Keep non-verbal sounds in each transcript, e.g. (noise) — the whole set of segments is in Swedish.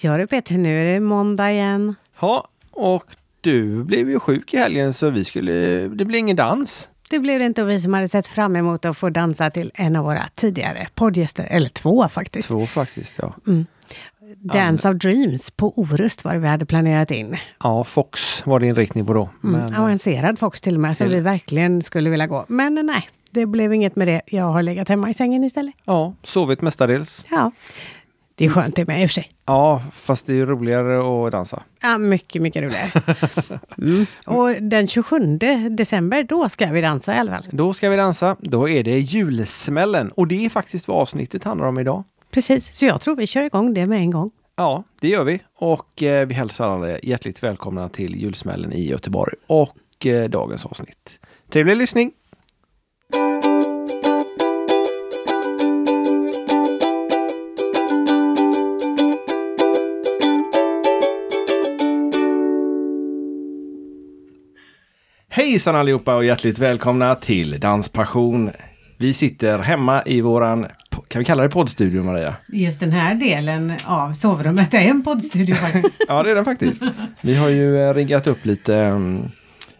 Ja du Peter, nu är det måndag igen. Ja, och du blev ju sjuk i helgen så vi skulle, det blir ingen dans. Det blev det inte och vi som hade sett fram emot att få dansa till en av våra tidigare poddgäster, eller två faktiskt. Två faktiskt, ja. Mm. Dance of Dreams på Orust var det vi hade planerat in. Ja, Fox var det inriktning på då. Mm. Men, Avancerad Fox till och med, som vi verkligen skulle vilja gå. Men nej, det blev inget med det. Jag har legat hemma i sängen istället. ja, sovit mestadels. Ja, det är skönt det med i och för sig. Ja, fast det är roligare att dansa. Ja, mycket, mycket roligare. Mm. Och den 27 december, då ska vi dansa i alla fall. Då ska vi dansa. Då är det julsmällen och det är faktiskt vad avsnittet handlar om idag. Precis, så jag tror vi kör igång det med en gång. Ja, det gör vi. Och eh, vi hälsar alla hjärtligt välkomna till julsmällen i Göteborg och eh, dagens avsnitt. Trevlig lyssning! Hejsan allihopa och hjärtligt välkomna till Danspassion. Vi sitter hemma i våran, kan vi kalla det poddstudio Maria? Just den här delen av sovrummet är en poddstudio faktiskt. (laughs) Ja, det är den faktiskt. Vi har ju eh, riggat upp lite, mm,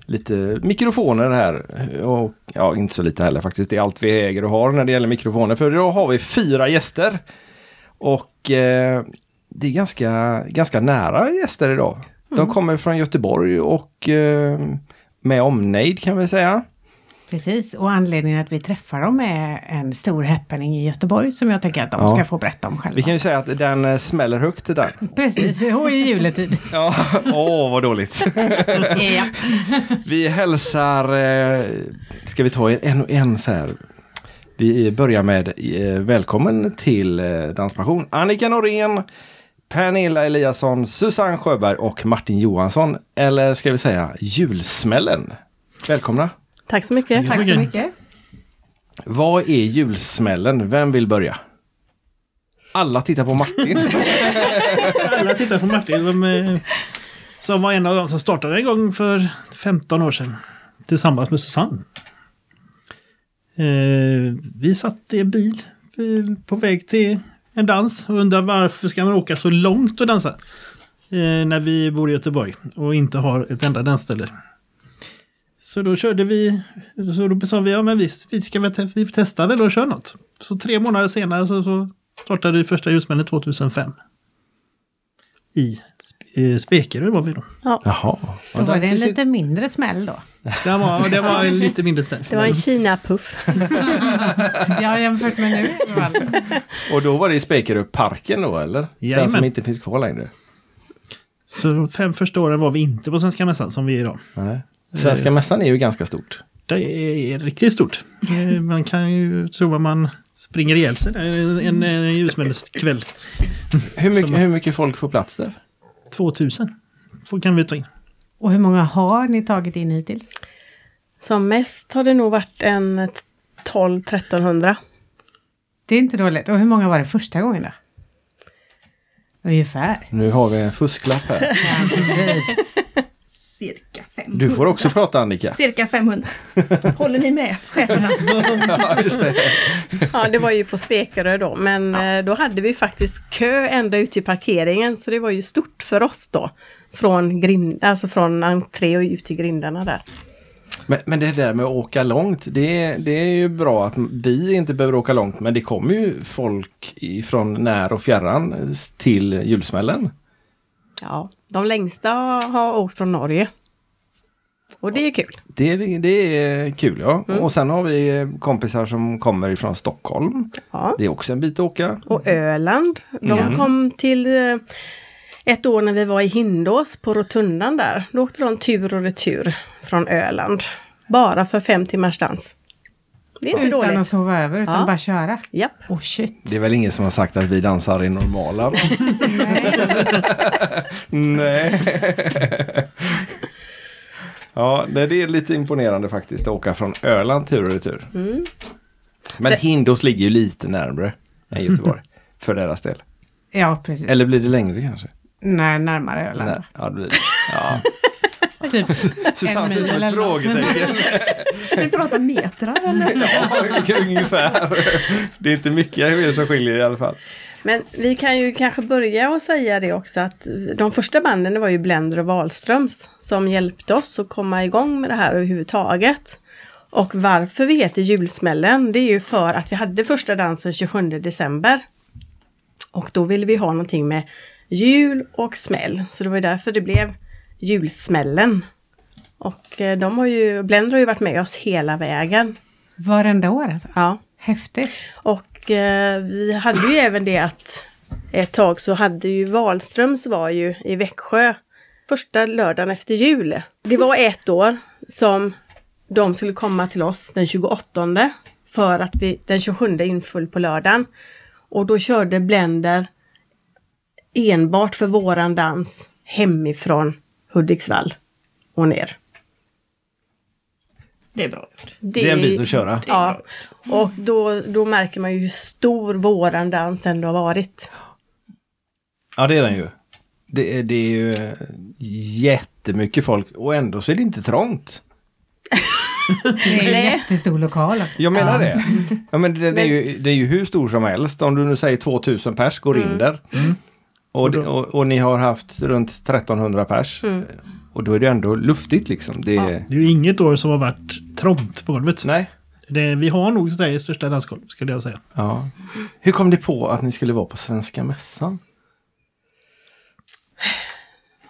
lite mikrofoner här. Och, ja, inte så lite heller faktiskt. Det är allt vi äger och har när det gäller mikrofoner. För idag har vi fyra gäster. Och eh, det är ganska, ganska nära gäster idag. De kommer från Göteborg och eh, med omnejd kan vi säga. Precis, och anledningen att vi träffar dem är en stor happening i Göteborg som jag tänker att de Ja. ska få berätta om själva. Vi kan ju säga att den eh, smäller högt den. (laughs) Precis, och i juletid. Ja, (laughs) åh vad dåligt. (laughs) ja. Vi hälsar, eh, ska vi ta en och en så här. Vi börjar med eh, välkommen till Danspassion. Annika Norén, Pernilla Eliasson, Susanne Sjöberg och Martin Johansson. Eller ska vi säga julsmällen. Välkomna! Tack så mycket. Tack så mycket. Vad är julsmällen? Vem vill börja? Alla tittar på Martin. (laughs) Alla tittar på Martin som, eh, som var en av dem som startade en gång för 15 år sedan. Tillsammans med Susanne. Eh, vi satt i en bil eh, på väg till en dans och undrar varför ska man åka så långt och dansa? Eh, när vi bor i Göteborg och inte har ett enda dansställe. Så då körde vi, så då sa vi, ja men visst, vi ska väl te- vi testar väl och kör något. Så tre månader senare så, så startade vi första ljusmännen 2005 i eh, Spekerö var vi då. Jaha. Ja, Då var det en lite mindre smäll då. Det var, det var en lite mindre spänn. Det var en Kina-puff. (laughs) Ja, jämfört med nu. i alla fall. Och då var det i Spekeröparken då eller? Den Jajamän. som inte finns kvar längre. Så fem första åren var vi inte på Svenska Mässan som vi är idag. Nej. Svenska mässan är ju ganska stort. Det är riktigt stort. Eh, Man kan ju tro att man springer ihjäl sig där en, en ljusmedelskväll. Hur mycket, hur mycket folk får plats där? 2000 får- kan vi ta in. Och hur många har ni tagit in hittills? Som mest har det nog varit en 12-1300. Det är inte dåligt. Och hur många var det första gången då? Ungefär. Nu har vi en fusklapp här. Ja. Cirka 500. Du får också prata Annika. Cirka 500. Håller ni med cheferna? (laughs) Ja, just det. Ja, det var ju på Spekerö då, men eh, då hade vi faktiskt kö ända ut till parkeringen, så det var ju stort för oss då. Från, grind, alltså från entré och ut till grindarna där. Men, men det där med att åka långt, det, är- det är ju bra att vi inte behöver åka långt. Men det kommer ju folk ifrån när och fjärran till julsmällen. Ja, de längsta har åkt från Norge. Och det är kul. Det, det är kul ja. Och sen har vi kompisar som kommer ifrån Stockholm. Ja. Det är också en bit att åka. Och Öland, de Mm. kom till eh, ett år när vi var i Hindås på Rotundan där. Då åkte de tur och retur från Öland. Bara för fem timmars dans. Det är inte Utan att dåligt. sova över, utan Ja. bara köra. Japp. Oh shit. Det är väl ingen som har sagt att vi dansar i normala? (laughs) Nej. ja, det det är lite imponerande faktiskt att åka från Öland tur och retur. Mm. Men Så- Hindås ligger ju lite närmre än (laughs) Göteborg. för deras del. Ja, precis. Eller blir det längre kanske? Nej, närmare Öland. Nej, ja, det blir det. (laughs) Ja. Typ. (laughs) Susanne ser ut som ett frågetecken. Vi pratar metrar eller? ja, ungefär. Det är inte mycket som skiljer i alla fall. Men vi kan ju kanske börja och säga det också att de första banden det var ju Blender och Wahlströms som hjälpte oss att komma igång med det här överhuvudtaget. Och varför vi heter Julsmällen, det är ju för att vi hade första dansen 27 december. Och då ville vi ha någonting med jul och smäll. Så det var ju därför det blev Julsmällen. Och eh, de har ju, Blender har ju varit med oss hela vägen. Varenda år alltså. Ja. Häftigt. Och eh, vi hade ju även det att ett tag så hade ju Wahlströms var ju i Växjö första lördagen efter jul. Det var ett år som de skulle komma till oss den 28 för att vi den 27 inföll på lördagen. Och då körde Blender enbart för våran dans hemifrån Hudiksvall och ner. Det är bra gjort. Det är en bit att köra. Ja, och då, då märker man ju hur stor våran dans ändå har varit. Ja, det är den ju. Det är, det är ju eh, jättemycket folk och ändå så är det inte trångt. (laughs) Det är en jättestor lokal också. Jag menar Ja. det. Ja, men det, det, är ju, det är ju hur stor som helst. Om du nu säger 2000 pers går in där. Och, det, och, och ni har haft runt 1300 pers. Och då är det ändå luftigt liksom. Det, Ja. Det är ju inget år som har varit trångt på golvet. Nej. Det, vi har nog Sveriges största dansgolv, skulle jag säga. Ja. Hur kom det på att ni skulle vara på Svenska Mässan?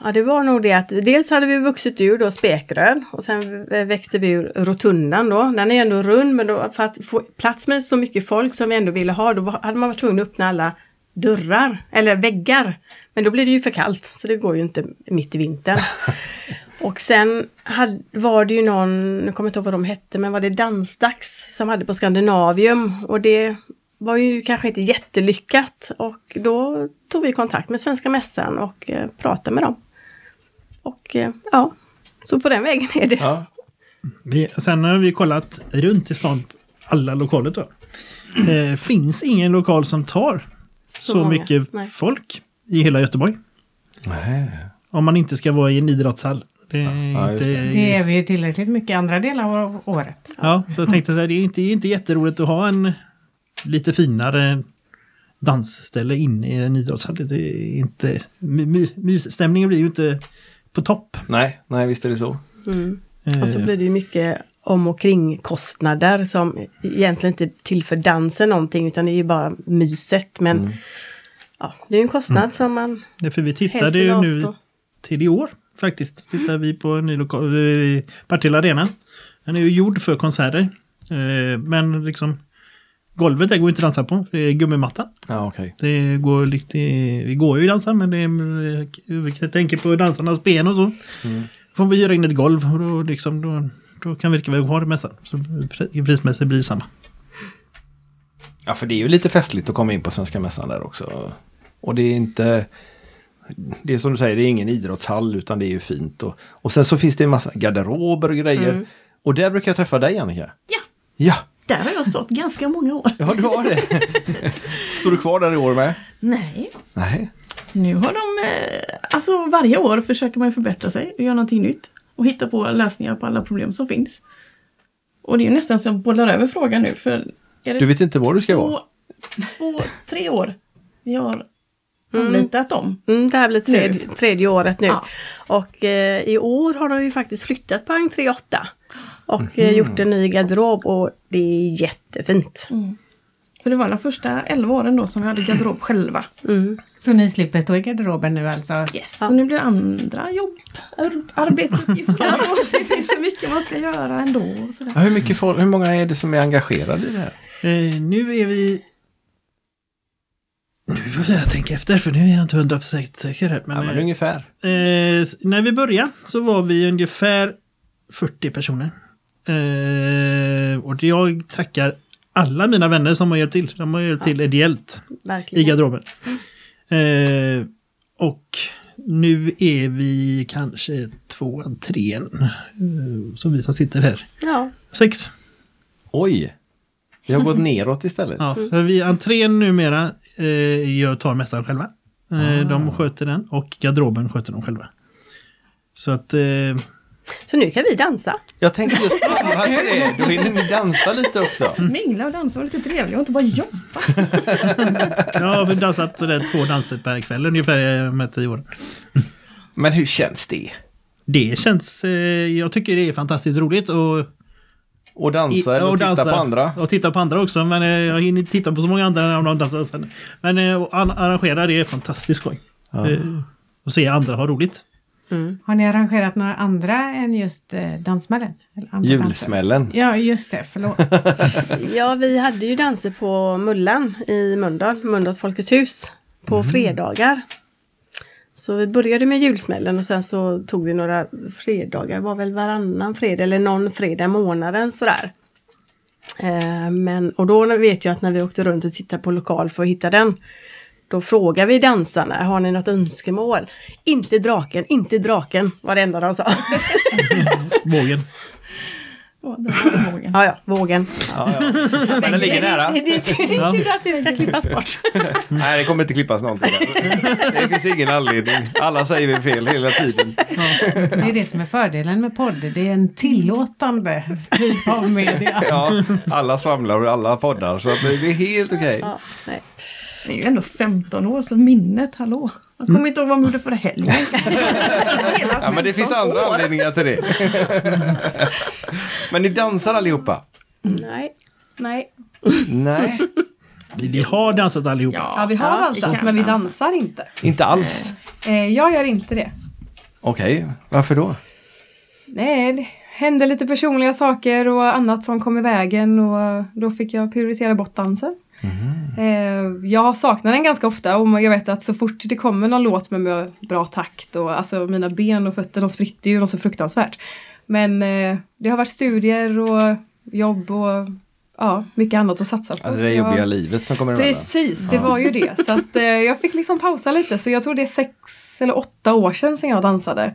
Ja, det var nog det att dels hade vi vuxit ur då Spekröd och sen växte vi ur Rotundan då. Den är ändå rund men då, för att få plats med så mycket folk som vi ändå ville ha, då hade man varit tvungen att öppna alla dörrar eller väggar. Men då blir det ju för kallt så det går ju inte mitt i vintern. (laughs) och sen hade, var det ju någon, nu kommer jag inte ihåg vad de hette, men var det Dansdags som hade på Skandinavium och det var ju kanske inte jättelyckat och då tog vi kontakt med Svenska Mässan och eh, pratade med dem. Och eh, ja, så på den vägen är det. Ja. Vi, sen har vi kollat runt i stan, alla lokaler tror jag. Eh, finns ingen lokal som tar så, många. mycket Nej. folk i hela Göteborg. Nej. Om man inte ska vara i en idrottshall. Det är Ja, inte, det. Det är vi ju tillräckligt mycket andra delar av året. Ja, så jag tänkte så här, det är inte, inte jätteroligt att ha en lite finare dansställe inne i en idrottshall. Det är inte, my, my, mysstämningen blir ju inte på topp. Nej, nej, visst är det så. Mm. Och så blir det ju mycket om och kringkostnader som egentligen inte tillför dansen någonting utan det är ju bara myset. Men ja, det är ju en kostnad som man det är för vi tittade ju nu till i år faktiskt. Tittar vi på en ny lokal, eh, Partille Arena. Den är ju gjord för konserter. Eh, Men liksom golvet där går inte att dansa på. Det är gummimatta. Ja, okej. Det går lite, vi går ju dansa men det är, vi tänker på dansarnas ben och så. Får vi göra in ett golv och då, liksom, då, då kan vi lika väl ha det mässan. Så pri- prismässigt blir det samma. Ja, för det är ju lite festligt att komma in på Svenska Mässan där också. Och det är inte... Det är som du säger, det är ingen idrottshall utan det är ju fint. Och, och sen så finns det en massa garderober och grejer. Och där brukar jag träffa dig Annika. Ja, Ja, där har jag stått ganska många år. ja du har det. (laughs) Står du kvar där i år med? Nej, Nej. nu har de... Eh, alltså varje år försöker man förbättra sig och göra någonting nytt. Och hitta på lösningar på alla problem som finns. Och det är ju nästan så jag bollar över frågan nu för... Är det Du vet inte var du ska två, vara? två, tre år vi har anlitat dem. Mm, det här blir tredje, tredje året nu. Ja. Och eh, i år har de ju faktiskt flyttat på entré 8. Och eh, gjort en ny garderob och det är jättefint. För det var de första 11 åren då som vi hade garderob själva. Mm. Så ni slipper stå i garderoben nu alltså? Yes. Så nu blir det andra jobb, ar- arbetsuppgifter och (laughs) det finns så mycket man ska göra ändå. Och sådär. Ja, hur, mycket folk, hur många är det som är engagerade i det här? Eh, nu är vi... Nu får jag tänka efter för nu är jag inte hundra procent säker här. Men, Ja, men eh, ungefär. Eh, när vi började så var vi ungefär 40 personer. Eh, och jag tackar alla mina vänner som har hjälpt till. De har hjälpt till ideellt i Verkligen. garderoben. Eh, och nu är vi kanske tvåan, trean. Eh, som vi som sitter här. Ja, Sex. Oj! Vi har gått (laughs) neråt istället. Ja, för vi entrén numera eh, jag tar mässan själva. Eh, De sköter den och garderoben sköter de själva. Så att eh, Så nu kan vi dansa. Jag tänkte just komma till det. Då hinner ni dansa lite också. Mingla och dansa och lite trevligt och inte bara jobba. (laughs) Jag har dansat sådär två danser per kväll ungefär de här tio åren. Men hur känns det? Det känns... Eh, jag tycker det är fantastiskt roligt och... Och dansa eller och titta på andra? Och titta på andra också, men eh, jag hinner inte titta på så många andra när de dansar sen. Men eh, att an- arrangera det är fantastiskt skoj. Ja. Eh, och se andra ha roligt. Har ni arrangerat några andra än just eh, andra Julsmällen. danser? Ja, just det. Förlåt. (laughs) Ja, vi hade ju danser på Mullan i Mölndal, Mölndals Folkets hus, på fredagar. Så vi började med julsmällen och sen så tog vi några fredagar, var väl varannan fredag eller någon fredag i månaden sådär. Eh, men, och då vet jag att när vi åkte runt och tittade på lokal för att hitta den, då frågar vi dansarna, har ni något önskemål? Inte draken, inte draken, var det enda de sa. (laughs) Vågen. Var vågen. ja, ja, vågen. Ja, ja. Men den ligger nära. Det, det, det, det är tur att det ska klippas bort. (laughs) Nej, det kommer inte klippas någonting. Det finns ingen anledning. Alla säger vi fel hela tiden. Det är det som är fördelen med podd. Det är en tillåtande typ av media. Ja, alla svamlar och alla poddar så det är helt okej. Ja, nej. Det är ju ändå 15 år, så minnet, hallå. Jag kommer inte ihåg vad de gjorde förra helgen. (laughs) Ja, men det finns 15 andra år. anledningar till det. Men ni dansar allihopa? nej. Nej. Nej, Vi, vi har dansat allihop. Ja, Ja, vi har ja, dansat, men vi dansa. dansar inte. inte alls. Eh, jag gör inte det. Okej, varför då? Nej, det hände lite personliga saker och annat som kom i vägen och då fick jag prioritera bort dansen. Eh, jag saknar den ganska ofta och jag vet att så fort det kommer någon låt med, bra takt och alltså mina ben och fötter de spritter ju något så fruktansvärt. Men eh, det har varit studier och jobb och ja, mycket annat att satsa på. Så det jag- jobbiga livet som kommer emellan. Precis, det var ju det. Så att, eh, jag fick liksom pausa lite. Så jag tror det är sex eller åtta år sedan, sedan jag dansade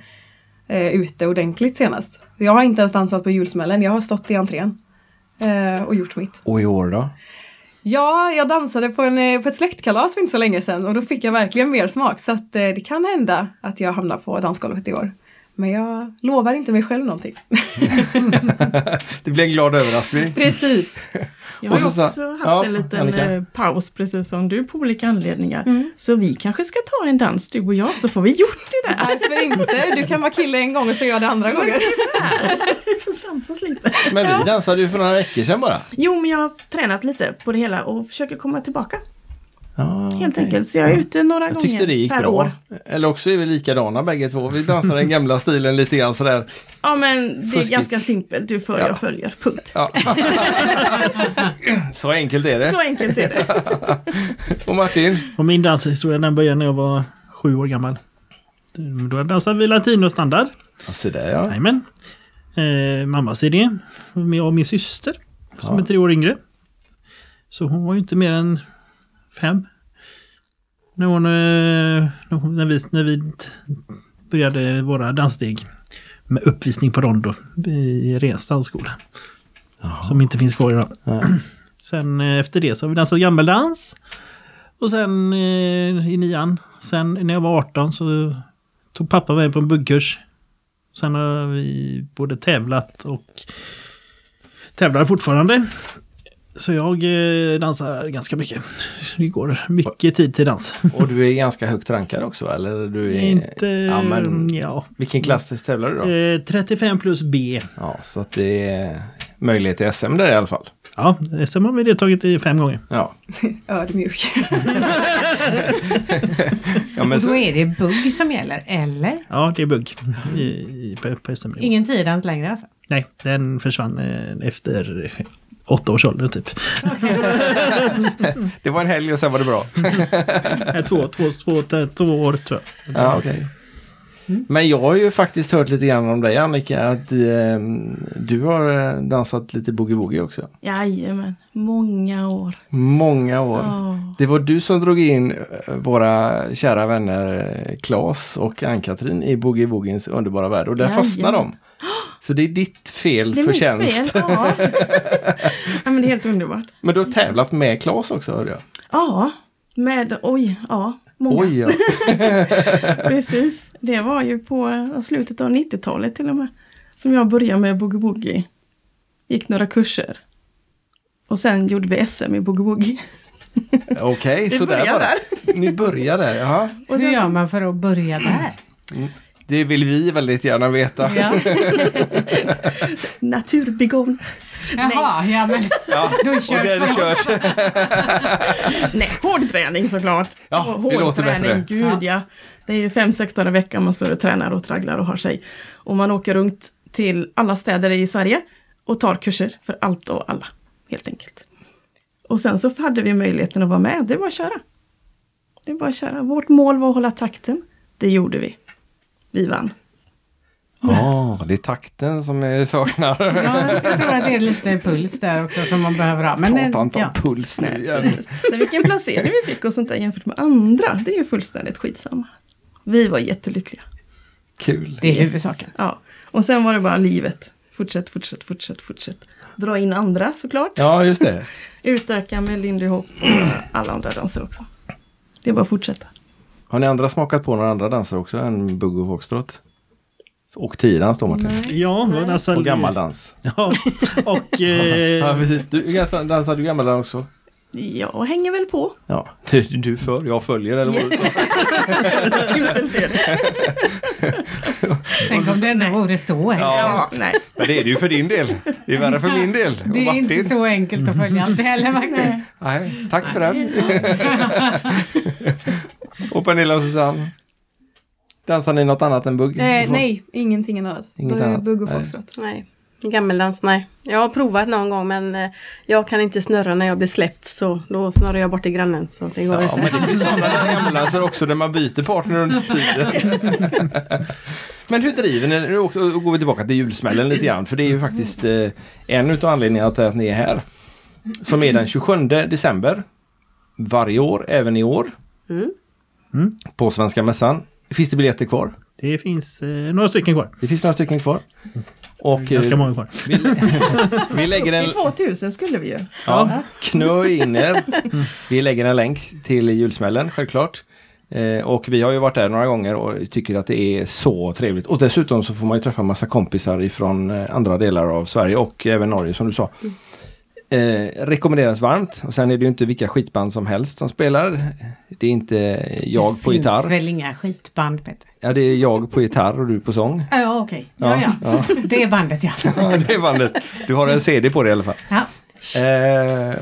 eh, ute ordentligt senast. Jag har inte ens dansat på julsmällen, jag har stått i entrén eh, och gjort mitt. Och i år då? Ja, jag dansade på, en, eh, på ett släktkalas för inte så länge sedan och då fick jag verkligen mer smak. Så att, eh, det kan hända att jag hamnar på dansgolvet i år. Men jag lovar inte mig själv någonting. (laughs) Det blir en glad överraskning. Precis. (laughs) Jag har så också haft ja, en liten Annika. eh, paus precis som du på olika anledningar. Så vi kanske ska ta en dans du och jag så får vi gjort det där. Varför inte? Du kan vara kille en gång och så gör jag det andra (laughs) får samsas lite. Men vi dansade ju för några veckor sedan bara. Jo men jag har tränat lite på det hela och försöker komma tillbaka. Ja, Helt okej. enkelt. Så jag är ute några Jag gånger tyckte det gick per bra. år. Eller också är vi likadana bägge två. Vi dansar den gamla stilen lite grann sådär. Ja men det är Fuskigt. ganska simpelt. Du följer, Ja. jag följer. Punkt. Ja. (laughs) Så enkelt är det. Så enkelt är det. (laughs) Och Martin? Och min danshistoria den började när jag var sju år gammal. Då dansade vi latino-standard. Alltså det ja. Jajamän. Eh, mammas idé. Med jag och min syster. Som Ja. är tre år yngre. Så hon var ju inte mer än fem. När, hon, eh, när, hon, när, vi, när vi började våra danssteg. Med uppvisning på rondo i Rensta dansskola. Som inte finns kvar idag. Nej. (clears throat) Sen eh, efter det så har vi dansat gammeldans. Och sen eh, i nian. Sen när jag var 18 så tog pappa mig på en buggkurs. Sen har vi både tävlat och tävlar fortfarande. Så jag eh, dansar ganska mycket. Det går mycket tid till dans. Och du är ganska högt rankad också eller? Du är... Inte... Ja, men... ja. Vilken klass tävlar du då? Eh, 35 plus B. Ja, så att det är möjlighet till SM där i alla fall. Ja, SM har vi deltagit i fem gånger. Ja, (laughs) Ödmjuk. (laughs) ja men Och då så... är det bugg som gäller, eller? Ja, det är bugg i, i, på, på SM. Ingen tiodans längre alltså? Nej, den försvann eh, efter åtta års ålder typ. (laughs) Det var en helg och sen var det bra. (laughs) Två, två, två, två, två år tror jag. Ja, Men jag har ju faktiskt hört lite grann om dig Annika, att eh, du har eh, dansat lite boogie-woogie också. Jajamän. Många år. Många år. Ja. Det var du som drog in eh, våra kära vänner eh, Claes och Ann-Katrin i boogie-woogiens underbara värld och där Jajamän. fastnade (gasps) de. Så det är ditt fel, Det är mitt förtjänst. fel. Ja. (laughs) ja men det är helt underbart. Men du har tävlat med Claes också hörde jag. Ja. Med, oj, ja. Många. Oj, ja. (laughs) Precis. Det var ju på slutet av 90-talet till och med. som jag började med boogie woogie. Gick några kurser. Och sen gjorde vi SM i boogie woogie. Okej, så där börjar bara. Ni börjar där, jaha. Och Hur sen, gör man för att börja där? Det vill vi väldigt gärna veta. Ja. (laughs) naturbegåvning. Jaha, ja men Ja, då är det det är kört det kört. (laughs) Nej, hård träning såklart. Ja, Och det hård låter träning, bättre. gud ja. Det är ju fem, sex dagar i veckan man står och tränar och tragglar och har sig. Och man åker runt till alla städer i Sverige och tar kurser för allt och alla, helt enkelt. Och sen så hade vi möjligheten att vara med, det var att köra. Det var att köra. Vårt mål var att hålla takten. Det gjorde vi. Vi vann. Ja, det är takten som jag saknar. Ja, jag tror att det är lite puls där också som man behöver ha. Men, Prata inte om ja. puls nu Nej, igen. Sen vilken placering vi fick och sånt där jämfört med andra, det är ju fullständigt skitsamma. Vi var jättelyckliga. Kul. Det är huvudsaken. Ja. Och sen var det bara livet. Fortsätt, fortsätt, fortsätt, fortsätt. Dra in andra såklart. Ja, just det. (laughs) Utöka med Lindy Hop och alla andra danser också. Det är bara att fortsätta. Har ni andra smakat på några andra danser också än bugg och foxtrot? Och tiodans då Martin? Ja, men alltså, Och gammaldans? (laughs) Ja, och (laughs) Ja, eh, precis. Du, dansar du gammaldans också? Jag hänger väl på. Ja, du, du för, jag följer eller vad du sa. (laughs) Tänk om det ändå vore så enkelt. Ja, nej. Men det är det ju för din del. Det är värre för min del. Det är inte så enkelt att följa allt heller faktiskt. Nej, tack för den. och Pernilla och Susanne? Dansar ni något annat än bugg? Eh, nej, ingenting annat. Inget Då är det annat. bugg och Nej. foxtrot. Nej, gammeldans nej. Jag har provat någon gång men eh, jag kan inte snurra när jag blir släppt så då snurrar jag bort till grannen så det går Ja, inte. men det finns sådana där gammeldanser också där man byter partner under (laughs) tiden. men hur driver ni? Nu går vi tillbaka till julsmällen lite grann. För det är ju faktiskt eh, en utav anledningarna till att ni är här. Som är den 27 december. Varje år, även i år. Mm. På Svenska Mässan. Finns det biljetter kvar? det finns eh, några stycken kvar. Det finns några stycken kvar. Och Ganska eh, många kvar. vi, (laughs) vi lägger en... Till 2000 skulle vi ju. Ja, knö in er. Vi lägger en länk till julsmällen, självklart. Eh, och vi har ju varit där några gånger och tycker att det är så trevligt. Och dessutom så får man ju träffa massa kompisar ifrån eh, andra delar av Sverige och även Norge som du sa. Eh, rekommenderas varmt. Och sen är det ju inte vilka skitband som helst som spelar. Det är inte jag på Det gitarr. finns väl inga skitband Peter? Ja, det är jag på gitarr och du på sång. Ja, okej. Ja, ja. ja. (laughs) Det är bandet ja. (laughs) Ja, det är bandet. Du har en CD på det i alla fall. ja. Eh,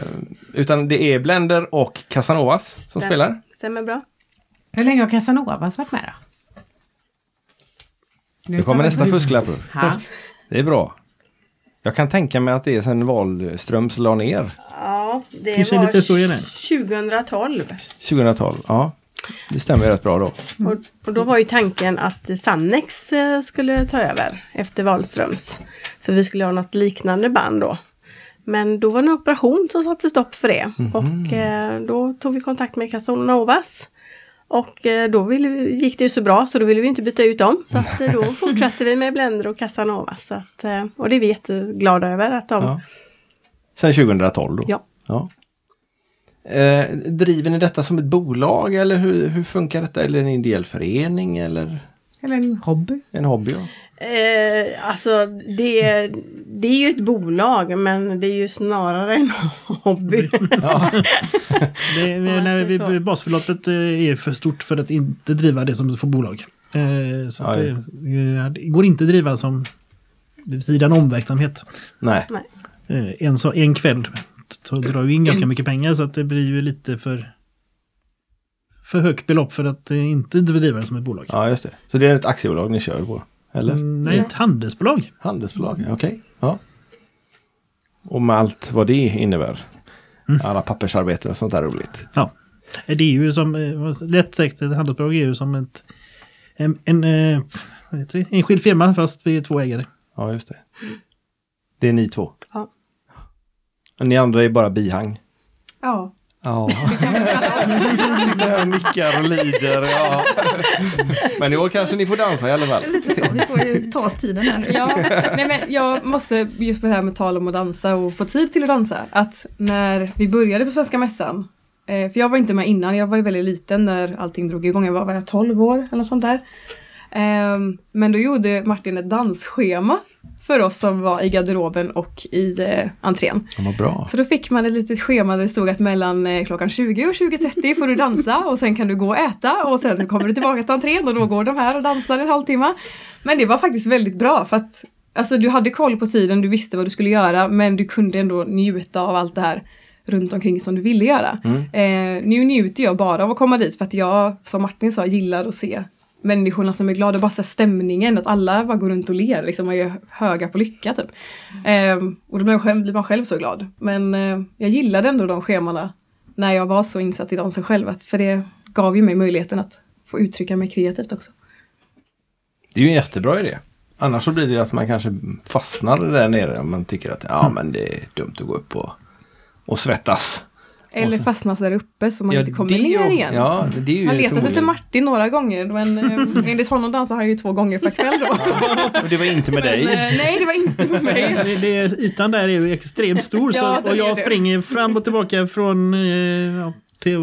utan det är Blender och Casanovas som Ja. spelar. Stämmer bra. Hur länge har Casanovas varit med då? Nu kommer nästa fusklapp. Det är bra. Jag kan tänka mig att det är sen Wahlströms la ner Ja, det Kanske var lite så är det. 2012. 2012. Ja, det stämmer rätt bra då. Och, och då var ju tanken att Sannex eh, skulle ta över efter Wahlströms. För vi skulle ha något liknande band då. Men då var det en operation som satte stopp för det. Och eh, då tog vi kontakt med Casanovas. Och eh, då ville vi, gick det ju så bra så då ville vi inte byta ut dem. Så att, eh, då (laughs) fortsatte vi med Blender och Casanovas. Så att, eh, och det är vi jätteglada över att de... Ja. Sen 2012 då? Ja. ja. Eh, driver ni detta som ett bolag eller hur, hur funkar detta? Eller en ideell förening eller Eller en hobby. en hobby? Ja. Eh, alltså det, det är ju ett bolag men det är ju snarare en hobby. Ja. (laughs) Det, när vi, basförloppet eh, är för stort för att inte driva det som för bolag. Eh, så det, eh, det går inte att driva som vid sidan om verksamhet. Nej. Eh, en, så, en kväll så drar ju in ganska mycket pengar så att det blir ju lite för för högt belopp för att eh, inte driva det som ett bolag. Ja, just det. Så det är ett aktiebolag ni kör på? Eller? Mm, Nej, ett handelsbolag. Handelsbolag, okej. Ja. Och med allt vad det innebär. Alla pappersarbeten och sånt där roligt. Ja. Det är ju som, eh, lätt sagt, ett handelsbolag är ju som ett, en, en eh, vad heter det? enskild firma fast vi är två ägare. Ja, just det. Det är ni två. Ja. Och ni andra är bara bihang. Ja. Ja. Sitter och nickar och lider. Ja. Men i år kanske ni får dansa i alla fall. Lite så, vi får ju ta oss tiden här nu. Ja, nej men jag måste just på det här med tal om att dansa och få tid till att dansa. Att när vi började på Svenska Mässan, eh, för jag var inte med innan, jag var ju väldigt liten när allting drog igång, jag var, var jag 12 år eller något sånt där. Ehm, men då gjorde Martin ett dansschema för oss som var i garderoben och i eh, entrén. Ja, bra. Så då fick man ett litet schema där det stod att mellan eh, klockan 20 och 20.30 får du dansa (laughs) och sen kan du gå och äta och sen kommer du tillbaka till entrén och då går de här och dansar en halvtimme. Men det var faktiskt väldigt bra för att alltså, du hade koll på tiden, du visste vad du skulle göra men du kunde ändå njuta av allt det här runt omkring som du ville göra. Eh, nu njuter jag bara av att komma dit för att jag, som Martin sa, gillar att se människorna som är glada, bara så stämningen, att alla bara går runt och ler liksom och är höga på lycka typ. Eh, och då blir man, själv, blir man själv så glad. Men eh, jag gillade ändå de schemana när jag var så insatt i dansen själv, att, för det gav ju mig möjligheten att få uttrycka mig kreativt också. Det är ju en jättebra idé. Annars så blir det att man kanske fastnar där nere om man tycker att ja men det är dumt att gå upp och, och svettas. Eller fastnas där uppe så man ja, inte kommer det ner igen. Ja, det är ju Han har letat efter Martin några gånger men eh, (laughs) enligt honom dansar han ju två gånger per kväll då. (laughs) Och det var inte med Men, dig. eh, nej, det var inte med mig. Det, det, ytan där är ju extremt stor (laughs) så, Ja, och jag springer fram och tillbaka från eh, ja, till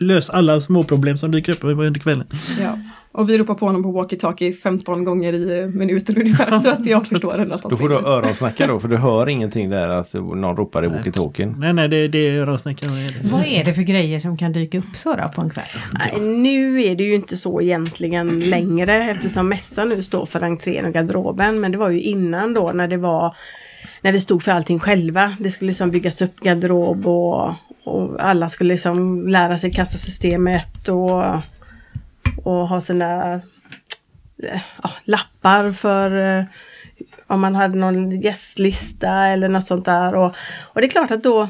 lösa alla småproblem som dyker upp under kvällen. Ja. Och vi ropar på honom på walkie-talkie 15 gånger i eh, minuten ungefär så att jag förstår ändå att han Då får du öronsnacka då för du hör ingenting där att någon ropar i walkie-talkien. Nej, nej, det, det är öronsnäckaren. Vad är det för grejer som kan dyka upp så då på en kväll? Nej, nu är det ju inte så egentligen längre eftersom mässan nu står för entrén och garderoben. Men det var ju innan då när det var när vi stod för allting själva. Det skulle liksom byggas upp garderob och, och alla skulle liksom lära sig kassasystemet och, och ha sina eh, ja, lappar för eh, om man hade någon gästlista eller något sånt där. Och, och det är klart att då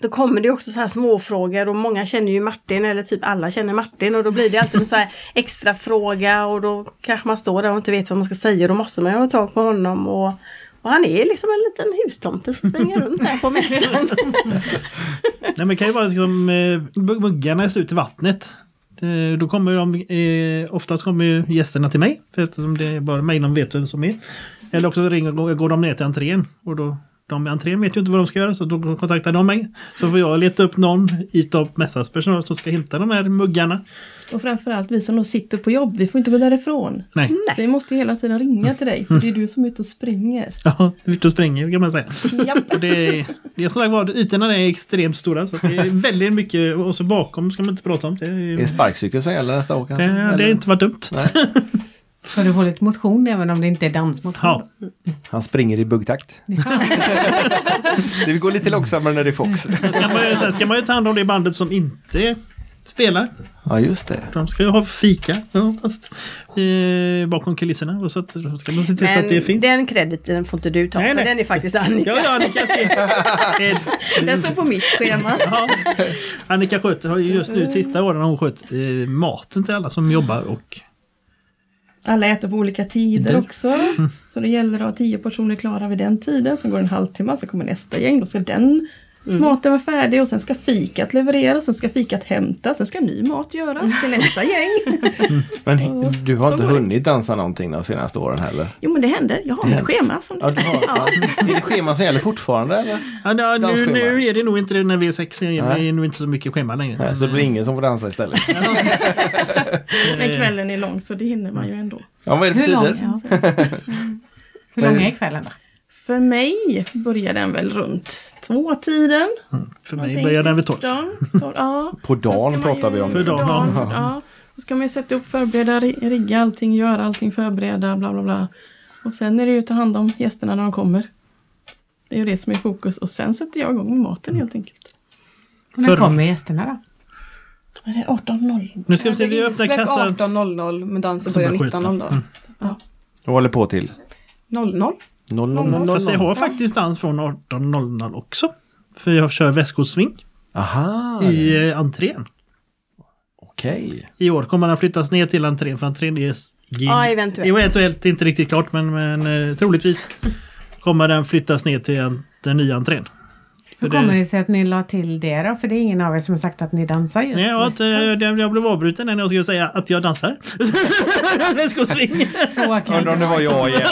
då kommer det också så här småfrågor och många känner ju Martin eller typ alla känner Martin och då blir det alltid en så här extra fråga och då kanske man står där och inte vet vad man ska säga. och Då måste man ju ha tag på honom och, och han är liksom en liten hustomte som springer runt här på mässan. (laughs) Nej, men det kan ju vara liksom eh, muggarna är slut i vattnet. Eh, då kommer de, eh, oftast kommer ju gästerna till mig eftersom det är bara mig de vet vem som är. Eller också ringer, går, går de ner till entrén och då de i entrén vet ju inte vad de ska göra så då kontaktar de mig. Så får jag leta upp någon utav mässans personal som ska hämta de här muggarna. Och framförallt vi som då sitter på jobb, vi får inte gå därifrån. Nej, Så vi måste ju hela tiden ringa till dig, för det är du som är ute och springer. ja, ute och springer kan man säga. Japp. Och det, är- det är som sagt var, ytorna är extremt stora så det är väldigt mycket och så bakom ska man inte prata om. Det, är- Det är sparkcykel som gäller nästa år kanske? det, det har inte varit dumt. Nej. (laughs) Så du får lite motion även om det inte är dansmotion? Ja. Han springer i buggtakt. (laughs) det går lite långsammare när det är Fox. Sen ska, man, ju- sen ska man ju ta hand om det bandet som inte spelar. Ja, just det. De ska ju ha fika ja, fast, eh, bakom kulisserna. Och så att, då ska man se till så att det finns. den krediten får inte du ta Nej, för nej. den är faktiskt Annika. Ja, ja, Annika, det, (laughs) Den står på mitt schema. ja. Annika sköter har ju just nu sista åren har hon skött eh, maten till alla som jobbar och Alla äter på olika tider Det- också. Så det gäller att ha tio portioner klara vid den tiden. Sen går det en halvtimme, så kommer nästa gäng. Då ska den maten vara färdig och sen ska fikat levereras. Sen ska fikat hämtas. Sen ska ny mat göras till nästa gäng. (laughs) Men du har inte hunnit dansa någonting de senaste åren heller? Jo men det händer. Jag har Det mitt händer. schema. Som Ja, du har, ja. Är det schema som gäller fortfarande eller? ja, ja, nu, nu är det nog inte det när vi är sex. Det Nej. är nog inte så mycket schema längre. Nej, så det blir ingen som får dansa istället? (laughs) Men (laughs) kvällen är lång så det hinner man ju ändå. Ja, vad är det för Hur lång, tider? ja. Hur lång är kvällen då? För mig börjar den väl runt tvåtiden. För mig börjar den vid tolv. 14, 12, ja. (laughs) På dagen pratar vi ju- om. För nu. dagen, ja. ja. ja. Då ska man ju sätta upp, förbereda, ri- rigga allting, göra allting, förbereda, bla bla bla. Och sen är det ju att ta hand om gästerna när de kommer. Det är ju det som är fokus. Och sen sätter jag igång med maten helt enkelt. När För- kommer gästerna då? Är det 18.00? Nu ska vi se, vi öppnar kassan. 18.00 men dansen Så börjar bara skjuta. 19.00. Och håller på till? 00. 0, 0, 0, 0, Fast vi har faktiskt dans från 18.00 också. För jag kör väskosving Aha, i eh, entrén. okej. I år kommer den flyttas ner till entrén för entrén är gig. Ja, eventuellt. Jo, eventuellt inte riktigt klart men, men eh, troligtvis kommer den flyttas ner till en, den nya entrén. Hur För kommer det- det sig att ni la till det då? För det är ingen av er som har sagt att ni dansar just Nej, ja, att, jag, jag blev avbruten när jag skulle säga att jag dansar. (laughs) Väskosving! Undrar om det var jag igen.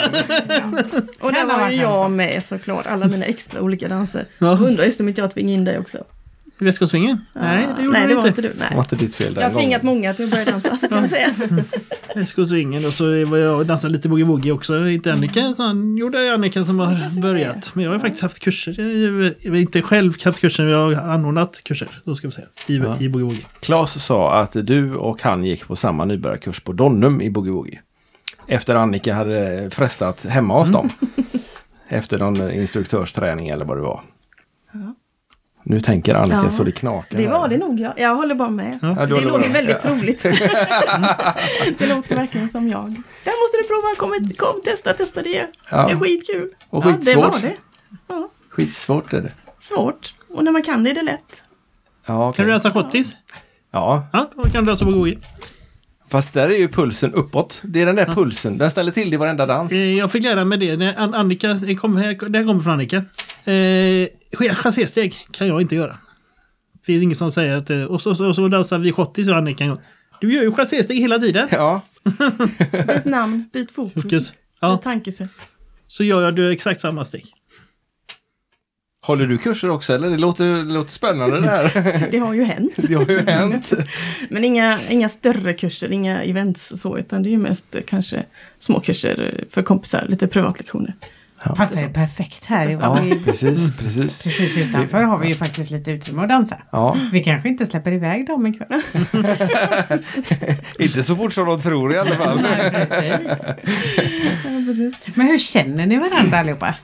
Och där Kan ha var ju jag med såklart. Alla mina extra olika danser. Ja. Undrar just om inte jag tvingade in dig också. I Västgårdsvingen? Nej, det gjorde Nej, det var inte. du. Det var Nej. inte ditt fel den Jag har tvingat många till att börja dansa, så kan man säga. (laughs) Västgårdsvingen och så var jag och dansade lite boogie-woogie också. Inte Annika, så gjorde Annika som har börjat. Men jag har faktiskt haft kurser. Jag har inte själv haft kurser, men jag har anordnat kurser. Då ska vi säga. I, Ja. i boogie-woogie. Claes sa att du och han gick på samma nybörjarkurs på Donnum i Boogie Woogie. Efter Annika hade frestat hemma hos dem. Efter någon instruktörsträning eller vad det var. Nu tänker Annika Ja. så det knakar. Det här. var det nog, ja. Jag håller bara med. Ja. Ja, det låter väldigt troligt. (laughs) (laughs) det låter verkligen som jag. Det här måste du prova, kom, kom testa, testa det. Ja. Det är skitkul. Och ja, det skitsvårt. var det. Ja, Skitsvårt är det. svårt. Och när man kan det är det lätt. Ja, okej. Kan du dansa schottis? ja, Ja, då kan du dansa boogie-woogie. fast där är ju pulsen uppåt. Det är den där pulsen. Den ställer till det i varenda dans. Eh, Jag fick lära mig det. Annika, det kom, här- det här kommer från Annika. Chassé-steg kan jag inte göra. Det finns ingen som säger att... Och så, så, så dansar vi schottis och Annika en gång. Du gör ju chassé-steg hela tiden. Ja, (laughs) Byt namn, byt fokus, Fokus. Ja, byt tankesätt. så gör jag du exakt samma steg. håller du kurser också eller? Det låter, det låter spännande det här. (laughs) Det har ju hänt. Det har ju hänt. (laughs) Men inga, inga större kurser, inga events så, utan det är ju mest kanske små kurser för kompisar, lite privatlektioner. Passar ju perfekt här. Ja, Ja. precis, precis. Precis utanför har vi ju faktiskt lite utrymme att dansa. Ja, Vi kanske inte släpper iväg dem ikväll. (laughs) inte så fort som de tror i alla fall. Nej, precis. Ja, precis. Men hur känner ni varandra allihopa?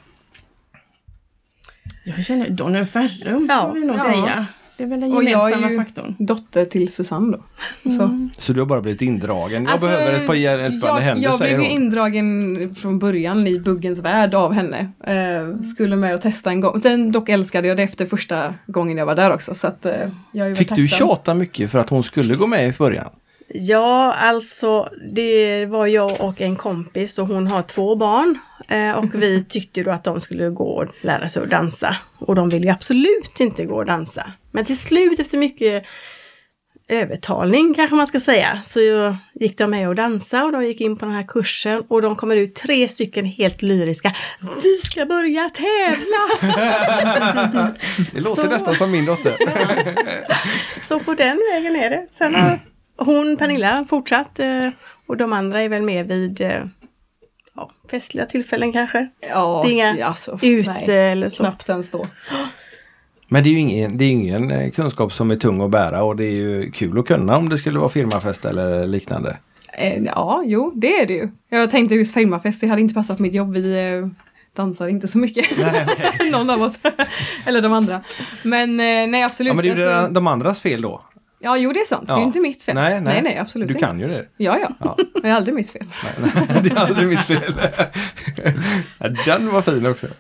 Jag känner Donnel Ferrum, Ja. får vi nog Ja. säga. Det är väl den Och jag är gemensamma ju- faktorn. Dotter till Susanne då. Så. Så du har bara blivit indragen. Jag Alltså, behöver ett par hjälpande jag, händer jag blev ju indragen från början i buggens värld av henne. Eh, skulle med och testa en gång. Sen dock älskade jag det efter första gången jag var där också. Så att, eh, jag Fick du tjata mycket för att hon skulle gå med i början? Ja, alltså det var jag och en kompis och hon har två barn. Eh, och vi (laughs) tyckte då att de skulle gå och lära sig att dansa. Och de ville ju absolut inte gå och dansa. Men till slut efter mycket övertalning kanske man ska säga, så gick de med och dansa och de gick in på den här kursen och de kommer ut tre stycken helt lyriska. Vi ska börja tävla! (laughs) Det låter Så. nästan som min dotter. (laughs) Så på den vägen är det. Sen har hon, Pernilla, fortsatt eh, och de andra är väl med vid eh, ja, festliga tillfällen kanske. Ja, Det är inga alltså, Ute nej, eller så. knappt ens då. Men det är ju ingen, det är ingen eh, kunskap som är tung att bära och det är ju kul att kunna om det skulle vara firmafest eller liknande. Eh, ja, jo, det är det ju. Jag tänkte just firmafest, det hade inte passat mitt jobb. Vi eh, dansar inte så mycket. (laughs) Någon av oss. Eller de andra. Men nej, absolut. Ja men det är ju alltså- de- de andras fel då. Ja, jo det är sant. Det är Ja. ju inte mitt fel. Nej, nej. nej, nej absolut Du inte. kan ju det. Ja, ja. Ja. Det är aldrig mitt fel. (laughs) Nej, nej, (laughs) det är aldrig mitt fel. Ja, Den var fin också. (laughs)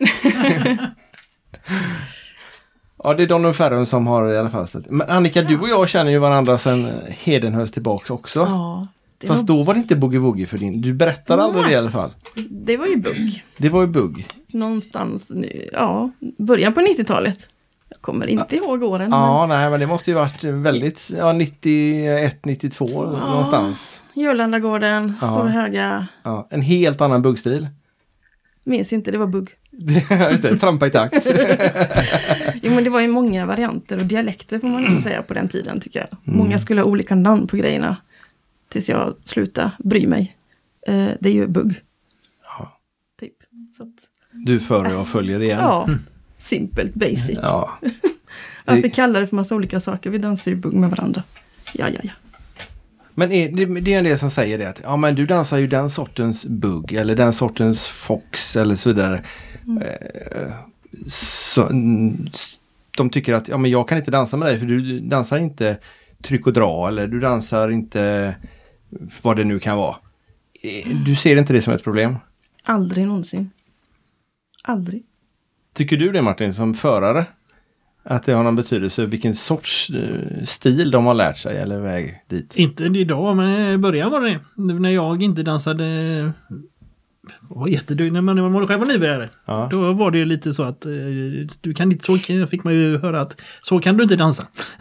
Ja, det är Don Ferrum som har i alla fall ställt. Men Annika, du och jag känner ju varandra sedan Hedenhös tillbaks också. Ja, det Fast var, då var det inte boogie-woogie för din. Du berättade aldrig det i alla fall. det var ju bugg. Det var ju bugg. Någonstans, ja, början på 90-talet. Kommer inte ihåg åren. Ja, nej, men det måste ju varit väldigt, ja 91, 92 någonstans. Men Jörlandagården, Ja. Stora Höga. Ja, en helt annan buggstil. Minns inte, det var bugg. (laughs) Just det, trampa i takt. (laughs) Jo men det var ju många varianter och dialekter får man nästan säga på den tiden tycker jag. Mm. Många skulle ha olika namn på grejerna. Tills jag slutade bry mig. Eh, det är ju bugg. Ja. Typ. Så att, Du för och jag följer igen. ja, simpelt, basic. Ja. (laughs) Varför kalla det för massa olika saker? Vi dansar ju bugg med varandra. Ja, ja, ja. Men är, det, det är en del som säger det att ja men du dansar ju den sortens bugg eller den sortens fox eller så vidare. Eh, så, mm, s- de tycker att ja men jag kan inte dansa med dig för du dansar inte tryck och dra eller du dansar inte vad det nu kan vara. Eh, Du ser inte det som ett problem? Aldrig någonsin. Aldrig. Tycker du det Martin som förare? Att det har någon betydelse vilken sorts eh, stil de har lärt sig eller väg dit? Inte idag, men i början var det. När jag inte dansade... var jätteduktig. När man, när man själv var nybörjare. Ja. Då var det ju lite så att eh, du kan inte, så fick man ju höra att så kan du inte dansa. (laughs)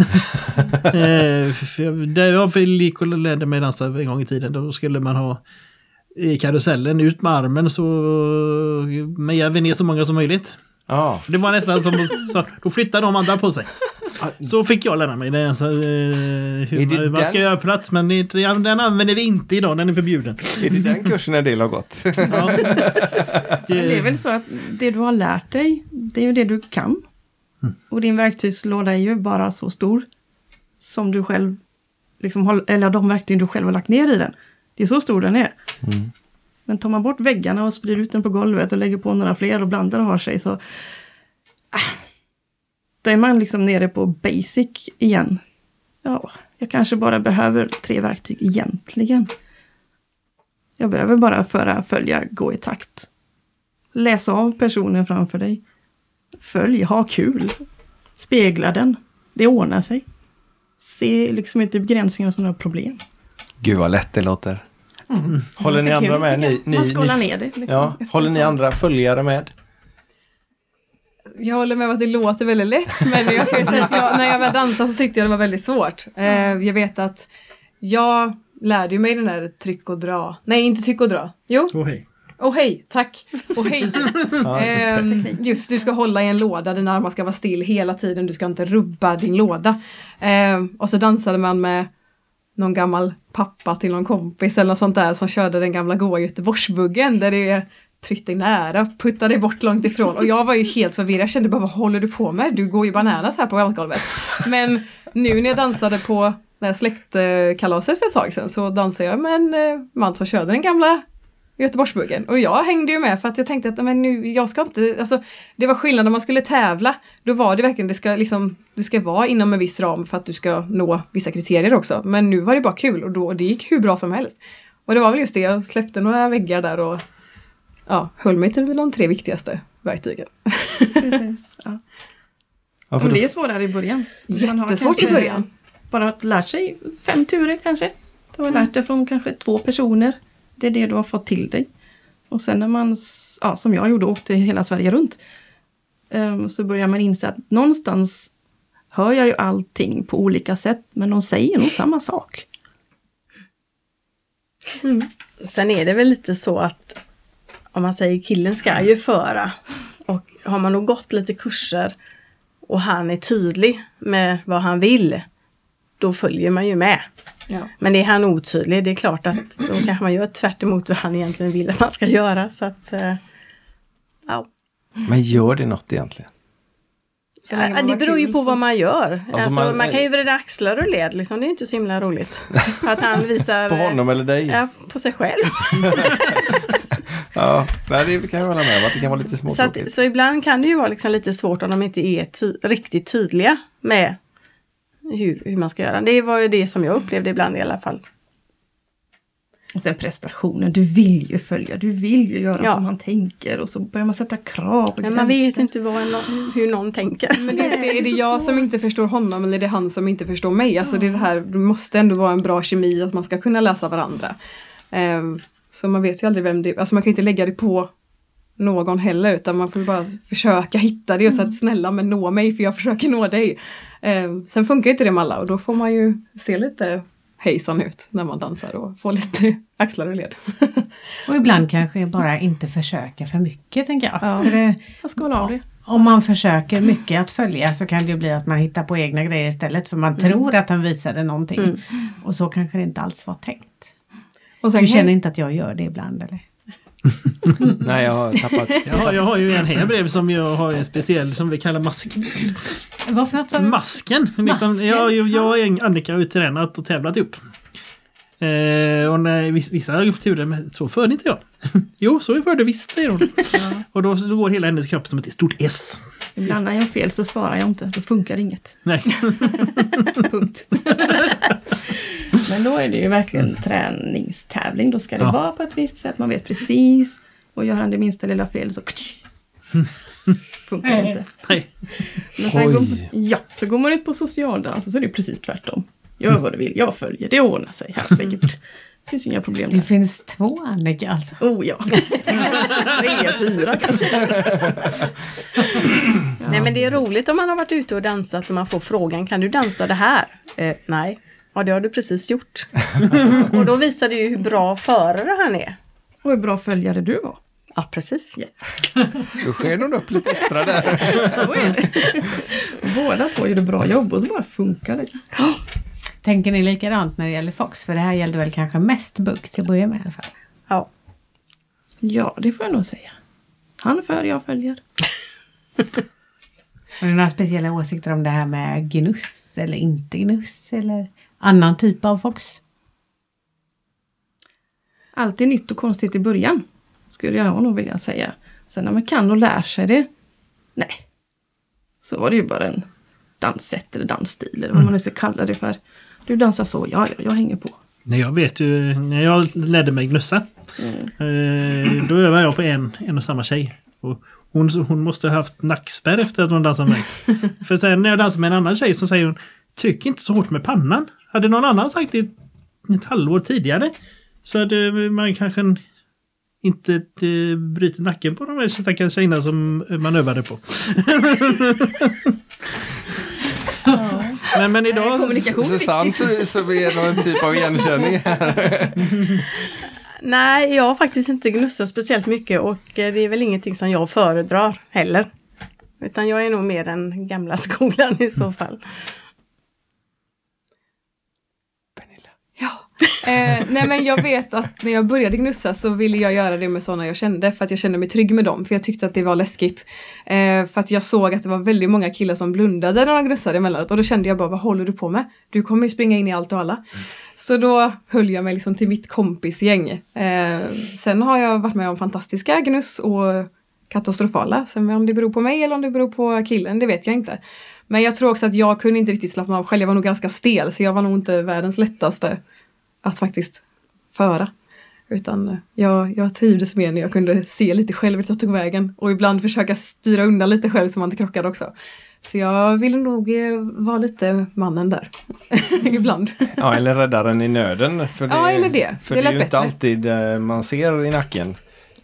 eh, där jag gick och lärde mig dansa en gång i tiden, då skulle man ha i karusellen ut med armen så vi ner så många som möjligt. Ja. Det var nästan som så, då flyttade de andra på sig. Så fick jag lära mig. Det alltså, hur det man, man ska göra plats. Men det, den använder vi inte idag. Den är förbjuden. Är det den kursen en del har gått? Ja. Men det är väl så att det du har lärt dig, det är ju det du kan. Och din verktygslåda är ju bara så stor som du själv, liksom, eller de verktyg du själv har lagt ner i den. Det är så stor den är. Men tar man bort väggarna och sprider ut den på golvet och lägger på några fler och blandar och har sig så... Äh, då är man liksom nere på basic igen. Ja, jag kanske bara behöver tre verktyg egentligen. Jag behöver bara föra, följa, gå i takt. Läs av personen framför dig. Följ, ha kul. Spegla den. Det ordnar sig. Se liksom inte typ begränsningar som några problem. Gud vad lätt det låter. Håller ni andra kul, med? Ni, ni, Man skålar ni, ner det. Liksom, ja, håller ni andra följare med? Jag håller med om att det låter väldigt lätt, (laughs) men jag kan säga att jag, när jag väl dansade så tyckte jag det var väldigt svårt. Eh, jag vet att jag lärde mig den där tryck och dra. Nej, inte tryck och dra. Jo, Åh, hej. och hej, tack. Och hej. (laughs) Ja. Ehm, just, du ska hålla i en låda, dina armar ska vara still hela tiden, du ska inte rubba din låda. Ehm, och så dansade man med någon gammal pappa till någon kompis eller något sånt där som körde den gamla goa Göteborgsbuggen där det är tryck dig nära, putta dig bort långt ifrån. Och jag var ju helt förvirrad, jag kände bara vad håller du på med? Du går ju bananas här på dansgolvet. Men nu när jag dansade på det här släktkalaset för ett tag sedan så dansade jag med en eh, man som körde den gamla Göteborgsbuggen. Och jag hängde ju med för att jag tänkte att men nu, jag ska inte, alltså det var skillnad om man skulle tävla. Då var det verkligen, det ska liksom, det ska vara inom en viss ram för att du ska nå vissa kriterier också. Men nu var det bara kul och då, det gick hur bra som helst. Och det var väl just det, jag släppte några väggar där och ja, höll mig till de tre viktigaste verktygen. Precis, (laughs) ja. Ja, Men det är svårare i början. Jättesvårt i början. Bara att lärt sig fem turer kanske. Du har lärt dig från kanske två personer. Det är det du har fått till dig. Och sen när man, ja, som jag gjorde, åkte hela Sverige runt. Ehm, så börjar man inse att någonstans hör jag ju allting på olika sätt. Men de säger nog samma sak. Mm. Sen är det väl lite så att om man säger killen ska ju föra och har man då gått lite kurser och han är tydlig med vad han vill, då följer man ju med. Ja. Men är han otydlig, det är klart att då kanske man gör tvärt emot vad han egentligen vill att man ska göra. Så att, eh, ja. Men gör det något egentligen? Så Ja, det beror ju på så- vad man gör. Alltså, Alltså, man- man, kan ju vrida axlar och led, liksom. det är inte så himla roligt. (laughs) att han visar På honom eller dig? ja, på sig själv. (laughs) Ja, det kan jag hålla med om att det kan vara lite Så, småtråkigt. att, så ibland kan det ju vara liksom lite svårt om de inte är ty riktigt tydliga med hur, hur man ska göra. Det var ju det som jag upplevde ibland i alla fall. Och sen prestationen, du vill ju följa, du vill ju göra Ja. som han tänker. Och så börjar man sätta krav och Men man vet inte vad en, hur någon tänker. Men det, är det, är det (laughs) jag som inte förstår honom eller är det han som inte förstår mig? Alltså det är det här, det måste ändå vara en bra kemi att man ska kunna läsa varandra. Ehm, så man vet ju aldrig vem det är, alltså man kan ju inte lägga det på någon heller utan man får bara försöka hitta det och så att snälla men nå mig för jag försöker nå dig. Ehm, sen funkar inte det med alla och då får man ju se lite hejsan ut när man dansar och få lite (laughs) axlar och led. (laughs) Och ibland kanske bara inte försöka för mycket tänker jag. Ja. Det, Jag ska av det. om man försöker mycket att följa så kan det ju bli att man hittar på egna grejer istället för man tror att han visade någonting. Och så kanske det inte alls var tänkt. Och sen Du känner inte att jag gör det ibland eller? (laughs) Nej, jag har tappat. Jag har, jag har ju en här brev som jag har en speciell som vi kallar masken. Vad för något? sa du? Masken! Liksom, Masken? jag, jag, jag och Annika har ju tränat och tävlat upp. Eh, och när viss- vissa har fått turen, men så förde inte jag. (laughs) jo, så förde visst, säger hon. Och då, då går hela hennes kropp som ett stort S. Ibland när jag har fel så svarar jag inte, då funkar inget. Nej. (laughs) Punkt. Men då är det ju verkligen träningstävling. Då ska det Ja. vara på ett visst sätt. Man vet precis. Och gör han det minsta lilla fel så (laughs) funkar det inte. Nej. Men sen går, ja, så går man ut på socialdans och så är det precis tvärtom. Gör vad du vill, jag följer, det ordnar sig. Herregud. Det finns inga problem Det där. finns två Annika alltså. Oh ja. Tre, fyra kanske. Nej men det är roligt om man har varit ute och dansat och man får frågan, kan du dansa det här? Eh, nej. Ja det har du precis gjort. (laughs) och då visar det ju hur bra förare han är. Och hur bra följare du var. Ja, precis. (laughs) Då sker nog upp lite extra där. (laughs) Så är det. Båda två gjorde bra jobb och så bara funkar det. (gasps) Tänker ni likadant när det gäller Fox? För det här gällde väl kanske mest bugg till att börja med i alla fall. Ja. Ja, det får jag nog säga. Han för, jag följer. Har ni några speciella åsikter om det här med gnuss eller inte gnuss eller annan typ av Fox? Allt är nytt och konstigt i början. Skulle jag nog vilja säga. Sen när man kan och lär sig det. Nej. Så var det ju bara en danssätt eller dansstil eller vad man nu ska kalla det för. Du dansar så, ja, ja, jag hänger på. Nej, jag vet ju, när jag lärde mig gnussa. Eh, då övade jag på en, en och samma tjej. Och hon, hon måste ha haft nackspärr efter att hon dansade med mig. (laughs) För sen när jag dansar med en annan tjej så säger hon Tryck inte så hårt med pannan. Hade någon annan sagt det ett, halvår tidigare så hade man kanske inte eh, brutit nacken på de här stackars tjejerna som man övade på. Men, men idag... Susanne viktigt. ser ut som är någon typ av igenkänning här. Nej, jag har faktiskt inte gnussat speciellt mycket och eh, det är väl ingenting som jag föredrar heller. Utan jag är nog mer den gamla skolan i så fall. Eh, nej men jag vet att när jag började gnussa så ville jag göra det med sådana jag kände för att jag kände mig trygg med dem för jag tyckte att det var läskigt. Eh, för att jag såg att det var väldigt många killar som blundade när de gnussade emellanåt och då kände jag bara vad håller du på med? Du kommer ju springa in i allt och alla. Så då höll jag mig liksom till mitt kompisgäng. Eh, sen har jag varit med om fantastiska gnuss och katastrofala. Sen om det beror på mig eller om det beror på killen, det vet jag inte. Men jag tror också att jag kunde inte riktigt slappna av själv. Jag var nog ganska stel så jag var nog inte världens lättaste att faktiskt föra. Utan eh, jag, jag trivdes mer när jag kunde se lite själv vart jag tog vägen och ibland försöka styra undan lite själv så man inte krockade också. Så jag ville nog eh, vara lite mannen där. (laughs) ibland. Ja, eller räddaren i nöden. För det, Ja, eller det. För Det det, är ju inte alltid eh, man ser i nacken.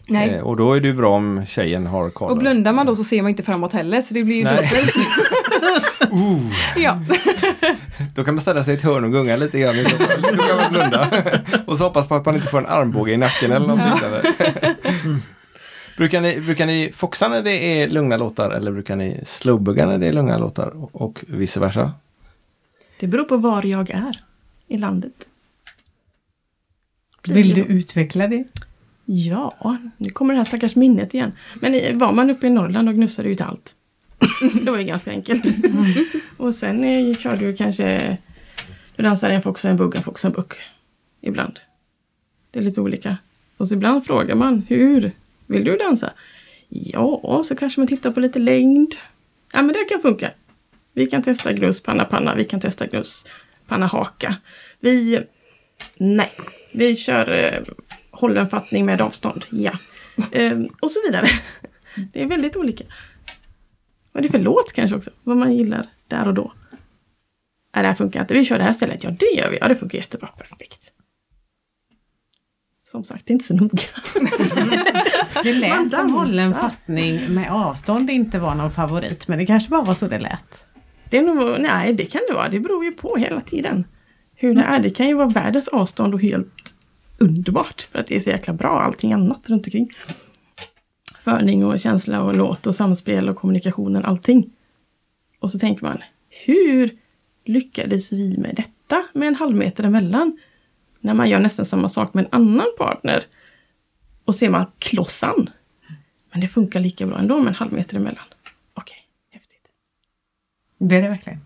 Nej. Eh, Och då är det ju bra om tjejen har koll. Och blundar man då så ser man inte framåt heller så det blir ju dubbelt. (laughs) ja. (laughs) Då kan man ställa sig i ett hörn och gunga lite grann. Då kan man blunda. (laughs) och så hoppas på att man inte får en armbåge i nacken eller någonting. Eller? brukar, ni, brukar ni foxa när det är lugna låtar eller brukar ni slowbugga när det är lugna låtar? Och, och vice versa? Det beror på var jag är i landet. Vill du utveckla det? Ja, nu kommer det här stackars minnet igen. Men var man uppe i Norrland och gnussade ut allt. (laughs) det var ju ganska enkelt. och sen eh, kör du kanske... Du dansar en fox och en bugg, en fox och en buck. Ibland. Det är lite olika. Och så ibland frågar man, hur vill du dansa? Ja, så kanske man tittar på lite längd. Ja, men det kan funka. Vi kan testa gnuss, panna, panna. Vi kan testa gnuss, panna, haka. Vi... Nej, vi kör eh, hållen fattning med avstånd. Ja. Eh, och så vidare. Det är väldigt olika. Vad är det för låt kanske också? Vad man gillar där och då. Nej, det här funkar inte. Vi kör det här stället. Ja, det gör vi. Ja, det funkar jättebra. Perfekt. Som sagt, det är inte så noga. (laughs) Det lät som hållen fattning med avstånd inte var någon favorit men det kanske bara var så det lät. Det är nog, nej, det kan det vara. Det beror ju på hela tiden. Hur det är. Det kan ju vara världens avstånd och helt underbart. För att det är så jäkla bra allting annat runt omkring. Förning och känsla och låt och samspel och kommunikationen, allting. Och så tänker man, hur lyckades vi med detta med en halv meter emellan? När man gör nästan samma sak med en annan partner. Och ser man klossan. Men det funkar lika bra ändå med en halv meter emellan. Okej, häftigt. Det är det verkligen.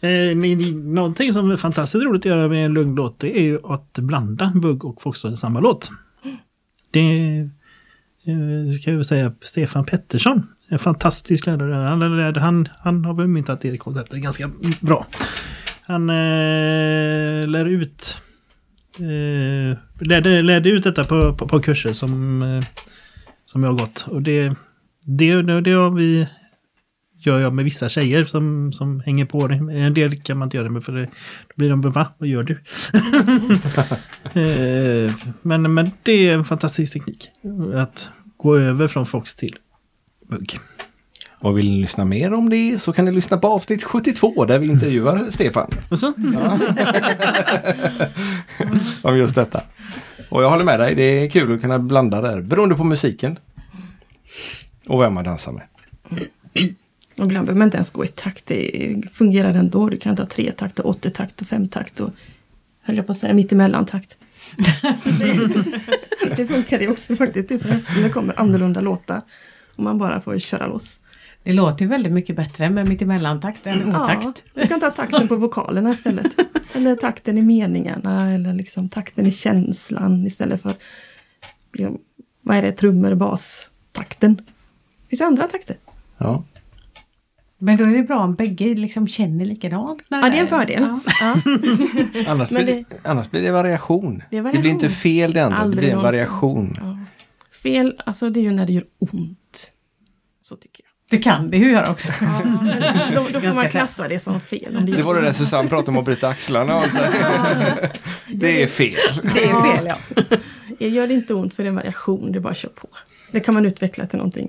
Eh, någonting som är fantastiskt roligt att göra med en lugn låt det är ju att blanda bugg och foxtrot i samma låt. Det eh, ska jag väl säga Stefan Pettersson. En fantastisk lärare. Han, han, han har väl myntat det konceptet ganska bra. Han eh, lär ut eh, lärde, lärde ut detta på, på, på kurser som, eh, som jag har gått. Och det, det, det, det har vi gör jag med vissa tjejer som, som hänger på det. En del kan man inte göra det med för det, då blir de va? Vad gör du? (laughs) Eh, men, men det är en fantastisk teknik. Att gå över från Fox till bugg. Och vill ni lyssna mer om det så kan ni lyssna på avsnitt 72 där vi intervjuar Stefan Och så? (laughs) om just detta. Och Och jag håller med dig, det är kul att kunna blanda där beroende på musiken. Och vem man dansar med. Och ibland behöver man inte ens gå i takt. Det fungerar ändå. Du kan ta tre takt, och åtta takt och fem takt och höll jag på att säga mittemellan takt. det, (laughs) det funkar det också faktiskt. Det är så häftigt när det kommer annorlunda låtar. Och man bara får köra loss. Det låter ju väldigt mycket bättre med mittemellantakt än otakt. Ja, du kan ta takten på vokalerna istället. Eller takten i meningarna eller liksom takten i känslan istället för liksom, vad är det, trummor, bas, takten. Det finns ju andra takter. Ja. Men då är det bra om bägge liksom känner likadant. när Ja, det är en fördel. Ja. Ja. (laughs) Annars, blir det, annars blir det variation. Det är Det blir variation. inte fel det andra, det blir en variation. Ja. Fel, alltså det är ju när det gör ont. Så tycker jag. Det kan det ju göra också. Ja, då, då får man klassa det som fel. Om det, Det var det där. Susanne pratade om att bryta axlarna. Och så. (laughs) Det är fel. Det är fel ja. (laughs) Gör det inte ont så är det en variation, det är bara att köra på. Det kan man utveckla till någonting.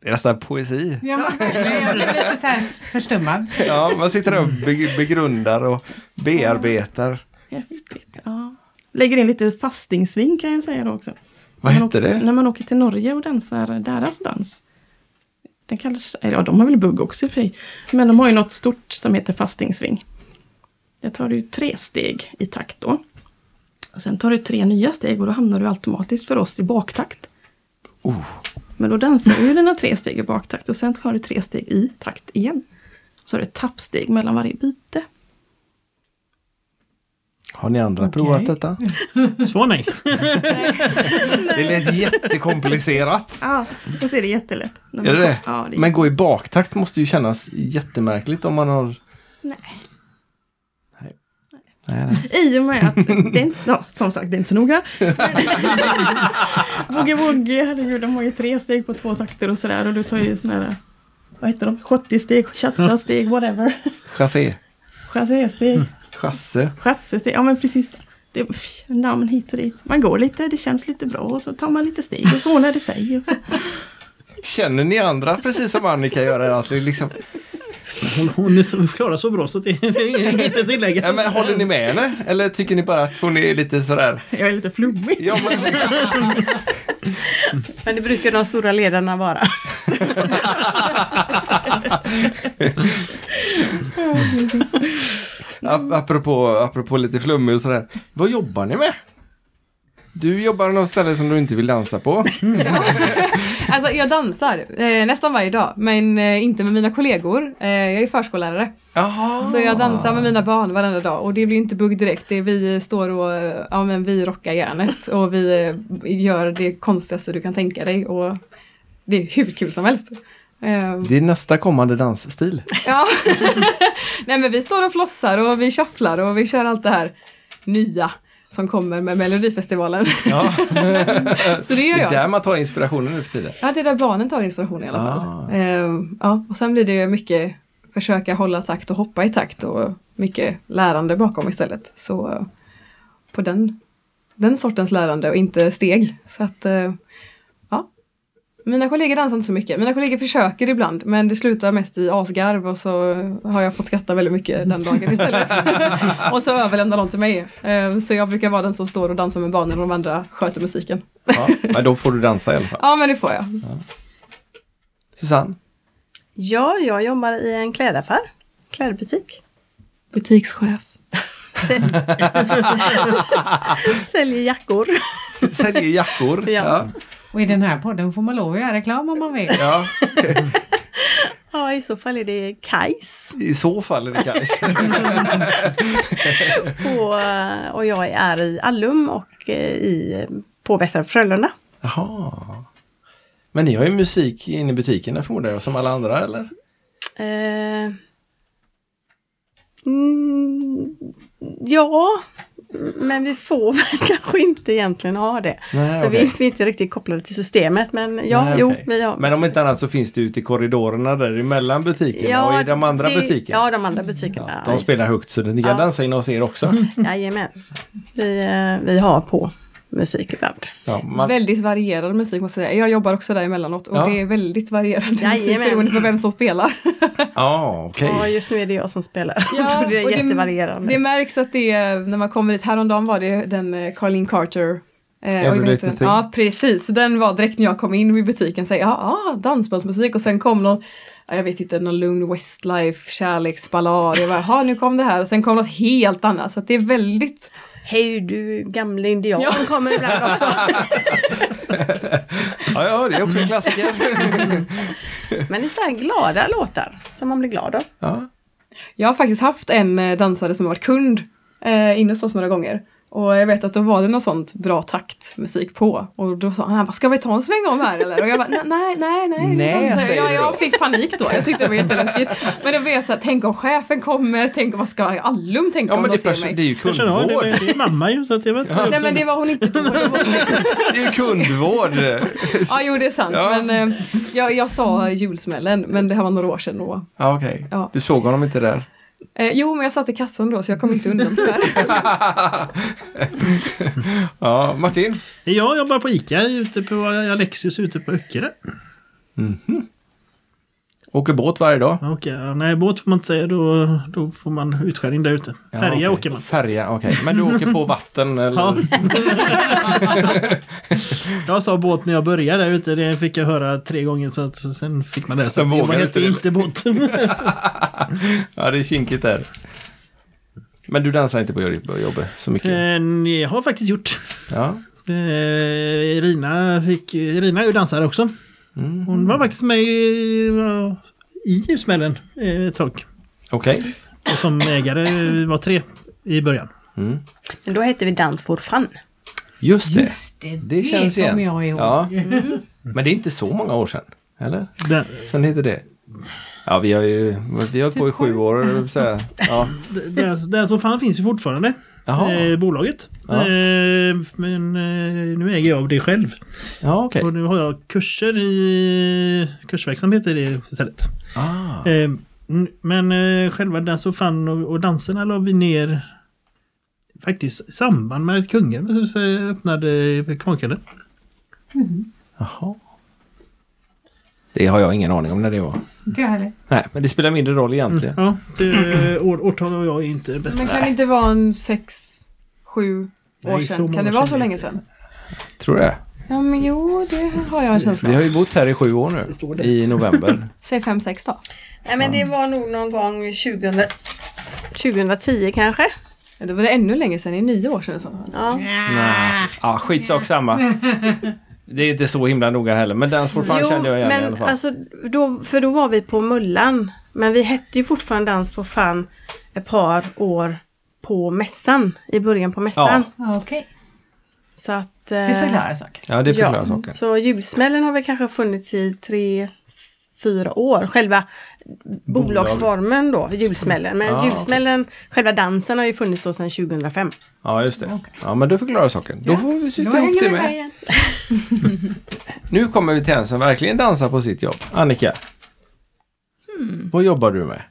Det är nästan poesi. ja men, jag blir lite så här förstummad. Ja, man sitter där och be- begrundar och bearbetar. Häftigt. Ja. Lägger in lite fastingsving kan jag säga då också. Vad När man hette åker, det? När man åker till Norge och dansar deras dans. Den kallas, ja de har väl bugg också i och för sig. Men de har ju något stort som heter fastingsving. Där tar du tre steg i takt då. Och sen tar du tre nya steg och då hamnar du automatiskt för oss i baktakt. Oh. Men då dansar du ju dina tre steg i baktakt och sen har du tre steg i takt igen. Så har du ett tappsteg mellan varje byte. Har ni andra Okej. provat detta? (laughs) Svar nej. (laughs) Det lät jättekomplicerat. Ja, så är det jättelätt. Är det det? Ja, det är Men gå i baktakt måste ju kännas jättemärkligt om man har... Nej. I och med att, det ja, som sagt det är inte så noga. (laughs) Boogie Woogie, herregud, de har ju tre steg på två takter och sådär och du tar ju sådana här, vad heter de, 70 steg, cha steg whatever. Chassé. Chassé-steg, Chasse. chassé-steg, ja men precis. Det pff, namn hit och dit. Man går lite, det känns lite bra och så tar man lite steg och så ordnar det sig. Känner ni andra precis som Annika gör? Att liksom, Hon, (laughs) hon är så- bra så (laughs) det är inget att tillägga. ja, men håller ni med henne? Eller tycker ni bara att hon är lite sådär? Jag är lite flummig. Ja, men, (laughs) Men det brukar de stora ledarna vara. ap- apropå, apropå lite flummig och sådär. Vad jobbar ni med? Du jobbar någon ställe som du inte vill dansa på. (laughs) Alltså jag dansar eh, nästan varje dag men eh, inte med mina kollegor. Eh, jag är förskollärare. Jaha. Så jag dansar med mina barn varenda dag och det blir inte bugg direkt. Det vi står och, eh, ja men vi rockar järnet och vi eh, gör det konstigaste du kan tänka dig och det är hur kul som helst. Eh, Det är nästa kommande dansstil. ja. (laughs) Nej men vi står och flossar och vi shufflar och vi kör allt det här nya som kommer med Melodifestivalen. Ja. (laughs) Så det gör Det är jag. där man tar inspirationen nu för tiden. Ja, det är där barnen tar inspiration i alla fall. Ah. Ehm, ja, och sen blir det mycket försöka hålla takt och hoppa i takt och mycket lärande bakom istället. Så eh, på den, den sortens lärande och inte steg. Så att, eh. Mina kollegor dansar inte så mycket. Mina kollegor försöker ibland men det slutar mest i asgarv och så har jag fått skratta väldigt mycket den dagen istället. (laughs) och så överlämnar de till mig. Ehm, så jag brukar vara den som står och dansar med barnen och de andra sköter musiken. Ja, men då får du dansa i alla fall. Ja men det får jag. Susanne? Ja, jag jobbar i en klädaffär. Klädbutik. Butikschef. (laughs) (laughs) Säljer jackor. Säljer jackor. Ja. Och i den här podden får man lov att göra reklam om man vill. ja. (laughs) Ja, i så fall är det Kajs. I så fall är det Kajs. (laughs) Eh, och jag är i Allum och eh, i, på Västra Frölunda. Jaha. Men ni har ju musik inne i butikerna förmodar jag, som alla andra eller? Eh, mm, ja, men vi får (laughs) väl kanske inte egentligen ha det. Nej, För vi, vi är inte riktigt kopplade till systemet. Men ja, Nej, jo, vi har. Men om inte annat så finns det ute i korridorerna där emellan butikerna och i de andra det- butikerna. Ja, de andra butikerna. Ja, de spelar högt så ni kan Ja. dansa in hos er också. (laughs) Jajamän. Vi, eh, vi har på musik ibland. Ja, man, Väldigt varierad musik måste jag säga. Jag jobbar också där emellanåt och Ja. det är väldigt varierad musik beroende på vem som spelar. (laughs) ja, okej. Ja, just nu är det jag som spelar. Ja, (laughs) det är och det- jättevarierande. Det märks att det är, när man kommer dit, häromdagen var det den eh, Carlene Carter Eh, Every oj, vad heter Little den? Thing. Ja, precis. Den var direkt när jag kom in i butiken. Så, ja, ah, dansbandsmusik och sen kom någon, ja, jag vet inte, någon lugn Westlife kärleksballad. Jag bara, "Jaha, nu kom det här och sen kom något helt annat. Så att det är väldigt, Hej du gamle indian Ja. kommer ibland också. (laughs) Ja, ja, det är också en klassiker. (laughs) Men det är så här glada låtar som man blir glad av. ja. Jag har faktiskt haft en eh, dansare som har varit kund eh, inne hos oss några gånger. Och jag vet att då var det något sånt bra taktmusik på. Och då sa han, "Vad ska vi ta en sväng om här eller? Och jag bara, nej, nej, nej. Nej, Så säger jag, då. jag fick panik då, jag tyckte det var jätteläskigt. Men då blev jag så här, tänk om chefen kommer, tänk om vad ska Allum tänka ja, om de det är, ser mig? det är ju det, kundvård. men det är mamma ju så att jag vet inte. Nej men det var hon inte då. Det var- (laughs) Det är ju kundvård. Ja jo det är sant. Ja. Men eh, jag, jag sa julsmällen men det här var några år sedan. Och, Ja, okej. Ja. Du såg honom inte där? Eh, jo men jag satt i kassan då så jag kom inte undan tyvärr. (laughs) ja, Martin? Jag jobbar på ICA ute på Alexius ute på Öckerö. Åker båt varje dag? Okej, ja, nej båt får man inte säga då, då får man utskällning där ute. Ja, Färja okej. åker man. Färja, okej. Men du åker på vatten (laughs) eller? Ja. jag sa båt när jag började där ute. Det fick jag höra tre gånger så att så sen fick man läsa. Sen att det vågade hette inte båt. (laughs) Ja, det är kinkigt där. Men du dansar inte på jobbet så mycket? Eh, jag har faktiskt gjort. Ja. Eh, Irina, fick, Irina är ju dansare också. Mm. Hon var faktiskt med i, i Ljusmällen eh, ett tag. Okej. Och som ägare vi var tre i början. Mm. Men då hette vi Dans for fun. Just det. Just det, Det känns igen. jag ihåg. Ja. Men det är inte så många år sedan. Eller? Den, Sen heter det. Ja, vi har ju vi har hållit på i Typ sju år. säga. Ja. den, den som fan finns ju fortfarande. Jaha. Eh, bolaget. Ja. Eh, men eh, nu äger jag det själv. Ja, okej. Och nu har jag kurser i kursverksamhet i det istället. Ah. Eh, men eh, själva Dance of Fun och, och danserna la vi ner faktiskt i samband med att kungen öppnade Kvarnkalle. Jaha. Det har jag ingen aning om när det var. Inte jag heller. Nej, men det spelar mindre roll egentligen. Ja, det, år, årtal och jag är inte bäst. Men kan det inte vara en sex, sju år Nej, sedan? Kan det vara så länge det. sedan? Tror det? Ja men jo, det har jag en känsla Vi har ju bott här i sju år nu. Det det. I november. (laughs) Säg fem, sex då. Nej men det var nog någon gång 2000, 2010 kanske. Ja, Då var det ännu längre sedan, det är nio år sedan. i fall. Ja. Nej. Ja, skitsak samma. (laughs) Det är inte så himla noga heller. Men Dance for Fun kände jag igen i alla men fall. alltså då, för då var vi på Mullan. Men vi hette ju fortfarande Dans for Fun ett par år på mässan. I början på mässan. Ja, Okej, Så att... det eh, förklarar saker. Ja, det förklarar saken. Så julsmällen har väl kanske funnits i tre, fyra år. Själva bolagsformen då, julsmällen. Men Ja, julsmällen, själva dansen har ju funnits då sedan 2005. Ja, just det. Ja, men det förklarar saken. Då får vi syta ihop det med. (laughs) Nu kommer vi till en som verkligen dansar på sitt jobb. Annika. Vad jobbar du med?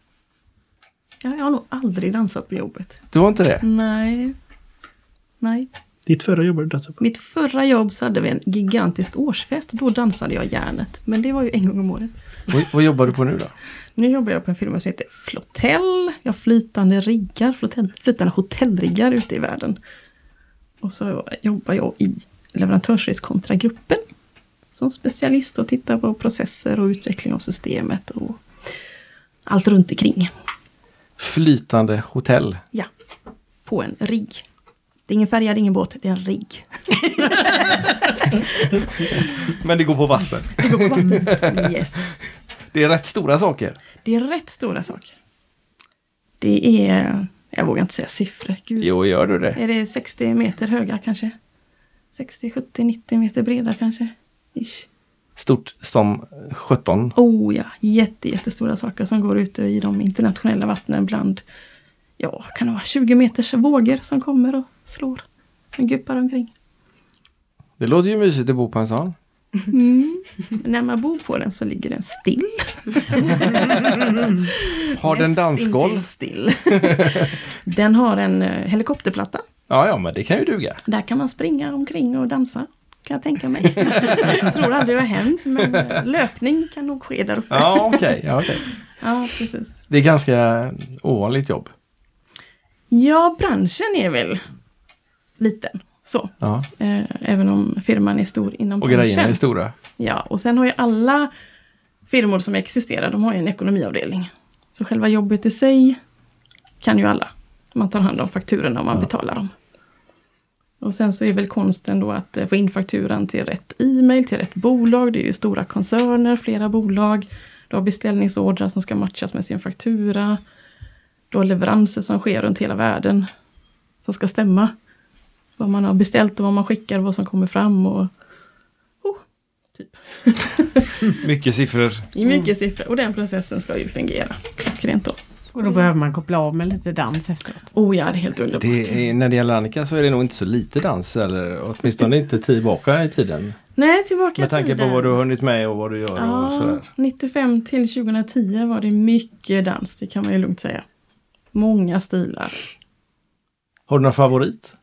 Ja, jag har nog aldrig dansat på jobbet. Du har inte det? Nej. Nej. Ditt förra jobb du dansade på. Mitt förra jobb så hade vi en gigantisk årsfest. Då dansade jag järnet. Men det var ju en gång om året. Vad, vad jobbar du på nu då? Nu jobbar jag på en firma som heter Flotell. Jag har flytande riggar, flotell, flytande hotellriggar ute i världen. Och så jobbar jag i leverantörsreskontragruppen. Som specialist och tittar på processer och utveckling av systemet och allt runt omkring. Flytande hotell. Ja, på en rigg. Det är ingen färjad, ingen båt, det är en rigg. (laughs) Men det går på vatten. Det går på vatten. Yes. Det är rätt stora saker. Det är rätt stora saker. Det är, jag vågar inte säga siffror. Gud. Jo, gör du det? Är det 60 meter höga kanske? 60, 70, 90 meter breda kanske? Ish. Stort som 17. Oh ja, jätte, jättestora saker som går ute i de internationella vattnen bland, ja, kan det vara 20 meters vågor som kommer och slår. Och guppar omkring. Det låter ju mysigt att bo på en sån. Mm. När man bor på den så ligger den still. (laughs) Har den dansgolv? still. den har en eh, helikopterplatta Ja, ja, men det kan ju duga. Där kan man springa omkring och dansa. Kan jag tänka mig. jag (laughs) tror aldrig det har hänt men eh, löpning kan nog ske där uppe. Ja, okej. ja, okej. Ja, precis. Det är ganska ovanligt jobb. Ja, branschen är väl liten. Så. Ja. Eh, även om firman är stor inom Och branschen. grejerna är stora. Ja, och sen har ju alla firmor som existerar, de har ju en ekonomiavdelning. Så själva jobbet i sig kan ju alla. Man tar hand om fakturorna och man Ja. betalar dem. Och sen så är väl konsten då att eh, få in fakturan till rätt e-mail, till rätt bolag. Det är ju stora koncerner, flera bolag. Du har beställningsordrar som ska matchas med sin faktura. Du har leveranser som sker runt hela världen. Som ska stämma. Vad man har beställt och vad man skickar och vad som kommer fram. Och, oh, typ. (laughs) Mycket siffror. Är mycket siffror och den processen ska ju fungera klockrent då. Och då behöver man koppla av med lite dans efteråt. Oh ja, det är helt underbart. Det är, när det gäller Annika så är det nog inte så lite dans eller åtminstone inte tillbaka i tiden. Nej, tillbaka Med i tanke på tiden. vad du har hunnit med och vad du gör och Ja, sådär. 95 till 2010 var det mycket dans, det kan man ju lugnt säga. Många stilar. Har du någon favorit?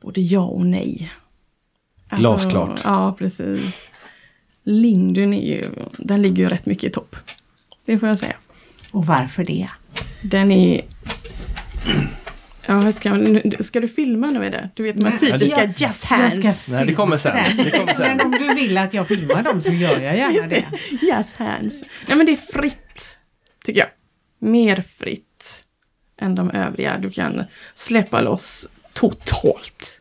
Både ja och nej. Glasklart. Ja, precis. Lindyn är ju, den ligger ju rätt mycket i topp. Det får jag säga. Och varför det? Den är... Ja, ska, nu- ska du filma nu är det? Du vet de här typiska Ja, just hands. Nej, det kommer sen. Det kommer sen. Men om du vill att jag filmar dem så gör jag gärna Just det. Yes hands. Nej men det är fritt. Tycker jag. Mer fritt än de övriga. Du kan släppa loss totalt.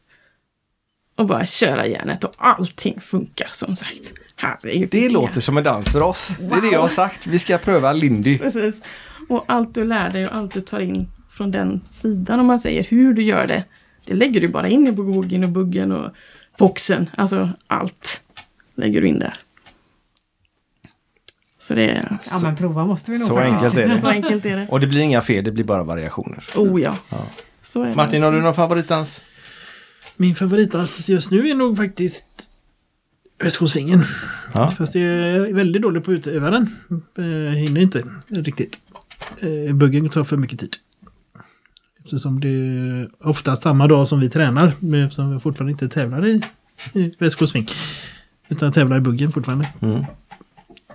Och bara köra järnet och allting funkar som sagt. Herregud. Det låter som en dans för oss. Det är det jag har sagt. Vi ska pröva Lindy. Precis. Och allt du lär dig och allt du tar in från den sidan om man säger hur du gör det. Det lägger du bara in i boogen och buggen och foxen. Alltså allt lägger du in där. Så det är Ja men prova måste vi nog Så enkelt är (laughs) så det. enkelt är det. Och det blir inga fel, det blir bara variationer. Oh ja. Ja. Så är det. Martin, har du någon favoritdans? Min favoritdans just nu är nog faktiskt Västgårdsvingen. Ja. Fast jag är väldigt dålig på att utöva den. Eh, hinner inte riktigt. Eh, buggen tar för mycket tid. Eftersom det är ofta samma dag som vi tränar. men Eftersom jag fortfarande inte tävlar i, i Västgårdsving. Utan jag tävlar i buggen fortfarande. Mm.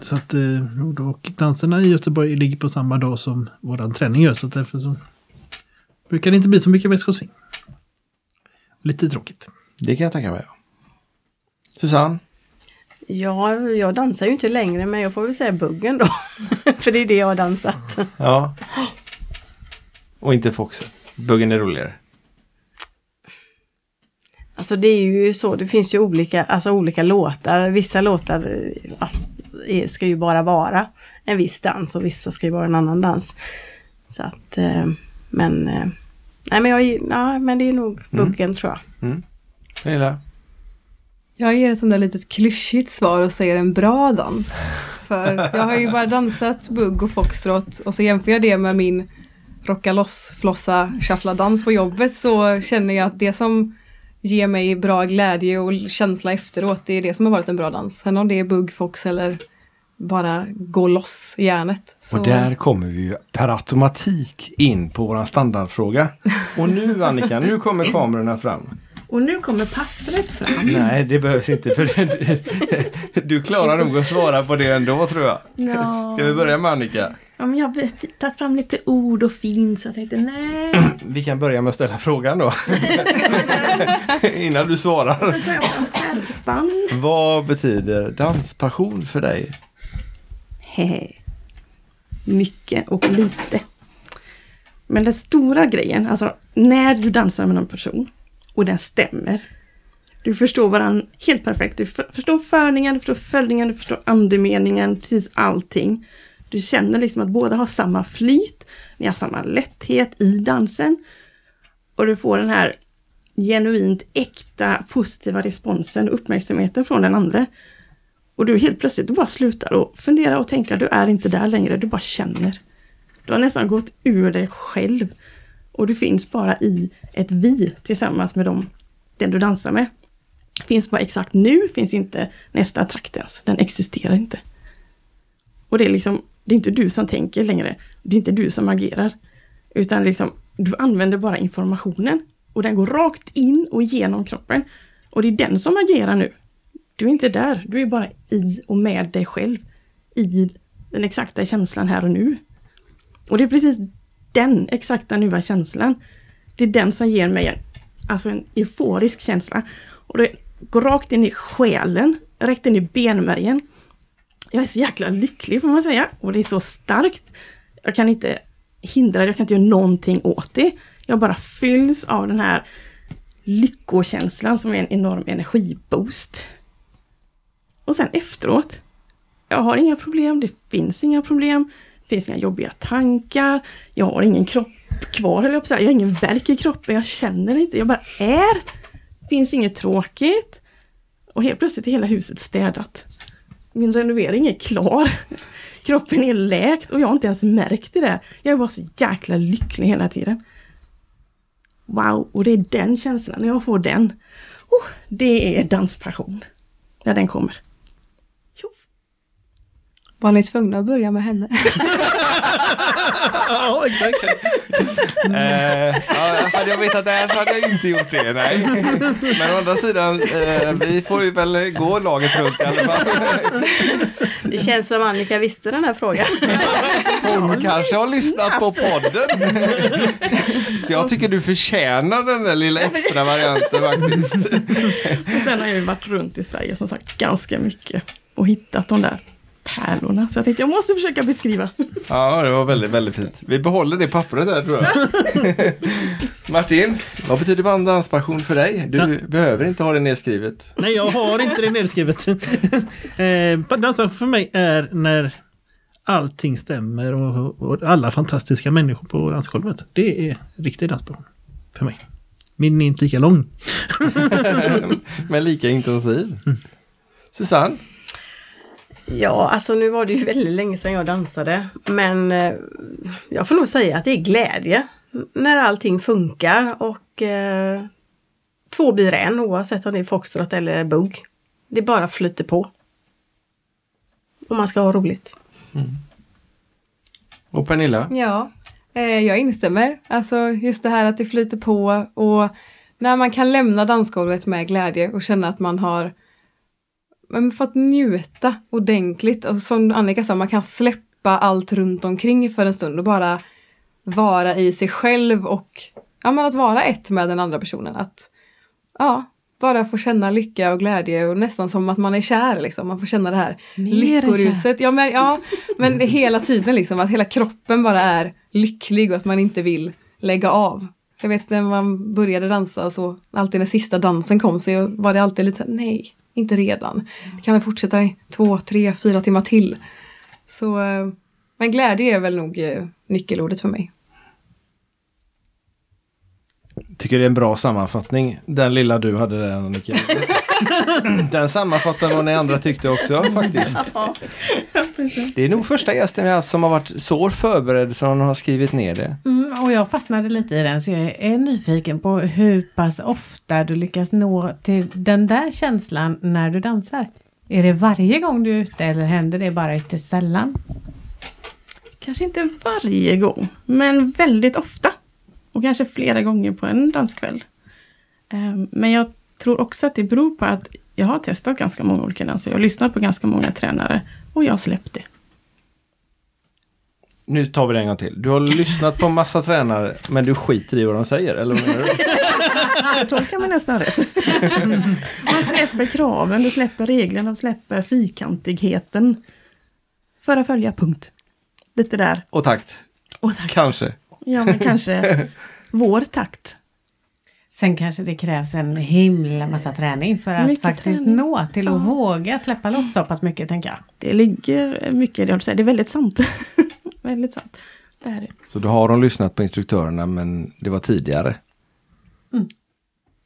Så att eh, och danserna i Göteborg ligger på samma dag som våran träning gör. Så därför så brukar det inte bli så mycket Västgårdsving. Lite tråkigt. Det kan jag tänka mig. Susanne? Ja, jag dansar ju inte längre men jag får väl säga buggen då. (laughs) För det är det jag har dansat. Ja. Och inte Foxen. Buggen är roligare. Alltså det är ju så, det finns ju olika, alltså olika låtar. Vissa låtar ja, ska ju bara vara en viss dans och vissa ska ju vara en annan dans. Så att, eh, men, eh, nej men jag, ja, men det är nog buggen tror jag. Pernilla? Jag ger ett sånt där litet klyschigt svar och säger en bra dans. För jag har ju bara dansat bugg och foxtrot och så jämför jag det med min rocka loss, flossa, shuffla dans på jobbet så känner jag att det som ger mig bra glädje och känsla efteråt, det är det som har varit en bra dans. Sen om det är bugg, fox eller bara gå loss i järnet. Så Och där kommer vi ju per automatik in på våran standardfråga. Och nu Annika, nu kommer kamerorna fram. Och nu kommer pappret fram. Nej, det behövs inte. För du, du klarar nog att svara på det ändå tror jag. Ja. Ska vi börja med Annika? ja, men jag har tagit fram lite ord och fint så jag tänkte nej. Vi kan börja med att ställa frågan då. Innan du svarar. Vad betyder danspassion för dig? Hehe. (laughs) Mycket och lite. Men den stora grejen, alltså när du dansar med någon person och den stämmer. Du förstår varandra helt perfekt. Du förstår förningen, du förstår följningen, du förstår andemeningen, precis allting. Du känner liksom att båda har samma flyt, ni har samma lätthet i dansen. Och du får den här genuint äkta positiva responsen och uppmärksamheten från den andra. Och du helt plötsligt, du bara slutar och fundera och tänka, du är inte där längre, du bara känner. Du har nästan gått ur dig själv. Och du finns bara i ett vi tillsammans med dem, den du dansar med. Finns bara exakt nu, finns inte nästa takt ens. Den existerar inte. Och det är liksom Det är inte du som tänker längre. Det är inte du som agerar. Utan liksom, du använder bara informationen. Och den går rakt in och genom kroppen. Och det är den som agerar nu. Du är inte där, du är bara i och med dig själv. I den exakta känslan här och nu. Och det är precis den exakta nuva känslan. Det är den som ger mig en, alltså en euforisk känsla. Och det går rakt in i själen, rakt in i benmärgen. Jag är så jäkla lycklig får man säga. Och det är så starkt. Jag kan inte hindra det, jag kan inte göra någonting åt det. Jag bara fylls av den här lyckokänslan som är en enorm energiboost. Och sen efteråt, jag har inga problem, det finns inga problem, det finns inga jobbiga tankar, jag har ingen kropp kvar, höll jag på att säga. Jag har ingen värk i kroppen, jag känner inte, jag bara är. Det finns inget tråkigt. Och helt plötsligt är hela huset städat. Min renovering är klar. (laughs) Kroppen är läkt och jag har inte ens märkt det. Jag är bara så jäkla lycklig hela tiden. Wow, och det är den känslan, när jag får den. Oh, det är danspassion. När den kommer. Var ni tvungna att börja med henne? (laughs) ja, exakt. eh, ja, hade jag vetat det här så hade jag inte gjort det, nej. Men å andra sidan, eh, vi får ju väl gå laget runt i alla fall. Det känns som Annika visste den här frågan. (laughs) Hon kanske har lyssnat på podden. Så jag tycker du förtjänar den där lilla extra varianten faktiskt. Och sen har jag ju varit runt i Sverige som sagt ganska mycket och hittat de där pärlorna. Så jag tänkte jag måste försöka beskriva. Ja, det var väldigt, väldigt fint. Vi behåller det pappret där tror jag. (laughs) Martin, vad betyder danspassion för dig? Du Ja. behöver inte ha det nedskrivet. Nej, jag har inte det nedskrivet. (laughs) eh, danspassion för mig är när allting stämmer och, och alla fantastiska människor på dansgolvet. Det är riktig danspassion för mig. Min är inte lika lång. (laughs) Men lika intensiv. Susanne? Ja, alltså nu var det ju väldigt länge sedan jag dansade. Men eh, jag får nog säga att det är glädje. När allting funkar och eh, två blir en oavsett om det är foxtrot eller bugg. Det bara flyter på. Och man ska ha roligt. Och Pernilla? Ja, eh, jag instämmer. Alltså just det här att det flyter på och när man kan lämna dansgolvet med glädje och känna att man har men, fått njuta ordentligt. Och som Annika sa, man kan släppa allt runt omkring för en stund och bara vara i sig själv och ja, men att vara ett med den andra personen. Att ja, bara få känna lycka och glädje och nästan som att man är kär liksom. Man får känna det här lyckoruset. Ja men, ja, men det hela tiden liksom att hela kroppen bara är lycklig och att man inte vill lägga av. Jag vet när man började dansa och så, alltid när sista dansen kom så var det alltid lite så här, nej, inte redan. Det kan väl fortsätta i två, tre, fyra timmar till. Så, eh, men glädje är väl nog eh, nyckelordet för mig. Tycker det är en bra sammanfattning. Den lilla du hade där Annika. (laughs) Den sammanfattar vad ni andra tyckte också faktiskt. Det är nog första gästen vi har haft som har varit så förberedd som hon har skrivit ner det. Mm, och jag fastnade lite i den så jag är nyfiken på hur pass ofta du lyckas nå till den där känslan när du dansar. Är det varje gång du är ute eller händer det bara ytterst sällan? Kanske inte varje gång, men väldigt ofta. Och kanske flera gånger på en danskväll. Ehm, Men jag tror också att det beror på att jag har testat ganska många olika danser. Jag har lyssnat på ganska många tränare och jag har släppt det. Nu tar vi det en gång till. Du har lyssnat på massa tränare men du skiter i vad de säger, eller vad menar du? (laughs) Jag tolkar mig nästan rätt. Man släpper kraven, du släpper reglerna, du släpper fyrkantigheten. För att följa punkt. Lite där. Och takt. Och tack. Kanske. Ja, men kanske (laughs) vår takt. Sen kanske det krävs en himla massa träning för att Mycket faktiskt träning. nå till att Ja. våga släppa loss så pass mycket tänker jag. Det ligger mycket i det jag säger. Det är väldigt sant. (laughs) väldigt sant. Det är det. Så då har de lyssnat på instruktörerna men det var tidigare.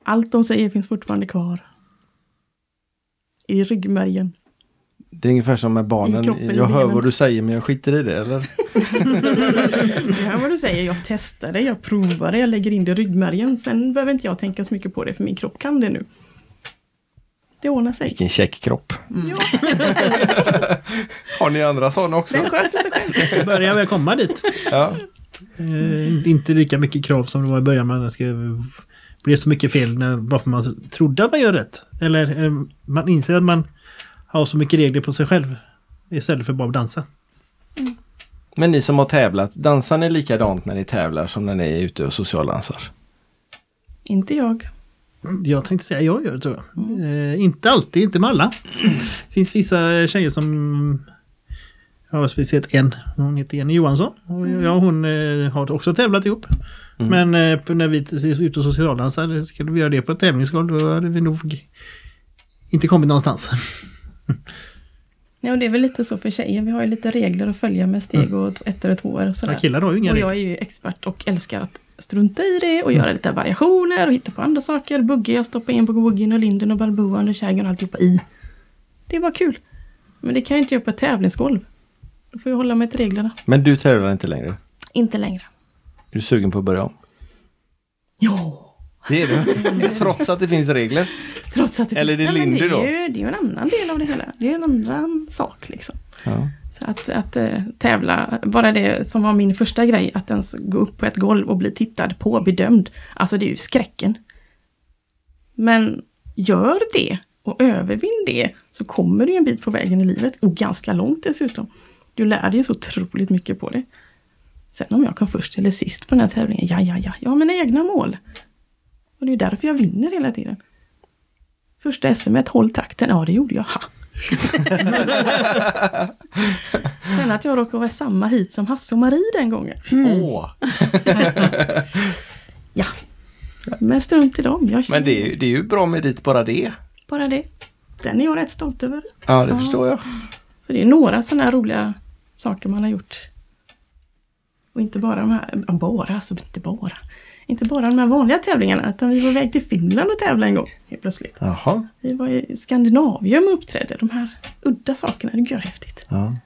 Allt de säger finns fortfarande kör. I ryggmärgen. Det är ungefär som med barnen. kroppen, jag hör vad du säger men jag skiter i det, eller? (laughs) Det här vad du säger, jag testar det, jag provar det, jag lägger in det i ryggmärgen. Sen behöver inte jag tänka så mycket på det för min kropp kan det nu. Det ordnar sig. Vilken check kropp. Ja, (laughs) Har ni andra sådana också? den sköter sig själv. Det börjar väl komma dit. Ja. Eh, inte lika mycket krav som det var i början. Men det ska bli så mycket fel när, bara för man trodde att man gör rätt. Eller eh, man inser att man har så mycket regler på sig själv. Istället för bara att dansa. Men ni som har tävlat, dansar ni likadant när ni tävlar som när ni är ute och socialdansar? Inte jag. Jag tänkte säga jag gör det tror jag. Eh, inte alltid, inte med alla. Det (clears throat) finns vissa tjejer som... Jag har speciellt en. Hon heter Jenny Johansson. Och jag och hon eh, har också tävlat ihop. Men eh, när vi är ute och socialdansar, skulle vi göra det på ett tävlingsgolv, då hade vi nog inte kommit någonstans. (laughs) (laughs) Ja, och det är väl lite så för tjejer. Vi har ju lite regler att följa med steg och t- ettor och tvåor och Ja, sådär. killar har ju inga Och jag är ju expert och älskar att strunta i det och göra lite variationer och hitta på andra saker. Bugge, jag stoppar in på woogien och linden och balboan och kägen och alltihopa i. Det är bara kul. Men det kan jag inte göra på ett tävlingsgolv. Då får jag hålla mig till reglerna. Men du tävlar inte längre? Inte längre. Är du sugen på att börja om? Ja. Det är du. (laughs) Trots att det finns regler. (laughs) Trots att det Eller är det Lindy det då? ju, det är ju en annan del av det hela. Det är en annan sak liksom. Ja. Så att, att eh, tävla, bara det som var min första grej, att ens gå upp på ett golv och bli tittad på, bedömd. Alltså det är ju skräcken. Men gör det och övervinn det så kommer du en bit på vägen i livet och ganska långt dessutom. Du lär dig så otroligt mycket på det. Sen om jag kom först eller sist på den här tävlingen, ja, ja, ja, jag har mina egna mål. Och det är därför jag vinner hela tiden. Första SM, håll takten, ja det gjorde jag, ha! (laughs) Sen att jag råkade vara samma hit som Hasse och Marie den gången. Åh. (laughs) Ja. Men strunt i dem. Jag Men det är, ju, det är ju bra med dit bara det. Bara det. Den är jag rätt stolt över. Ja, det Ja. förstår jag. Så det är några sådana här roliga saker man har gjort. Och inte bara de här, bara, alltså inte bara. Inte bara de här vanliga tävlingarna, utan vi var iväg till Finland och tävlade en gång. Helt plötsligt. Jaha. Vi var i Skandinavium och uppträdde. De här udda sakerna, det är häftigt. Ja.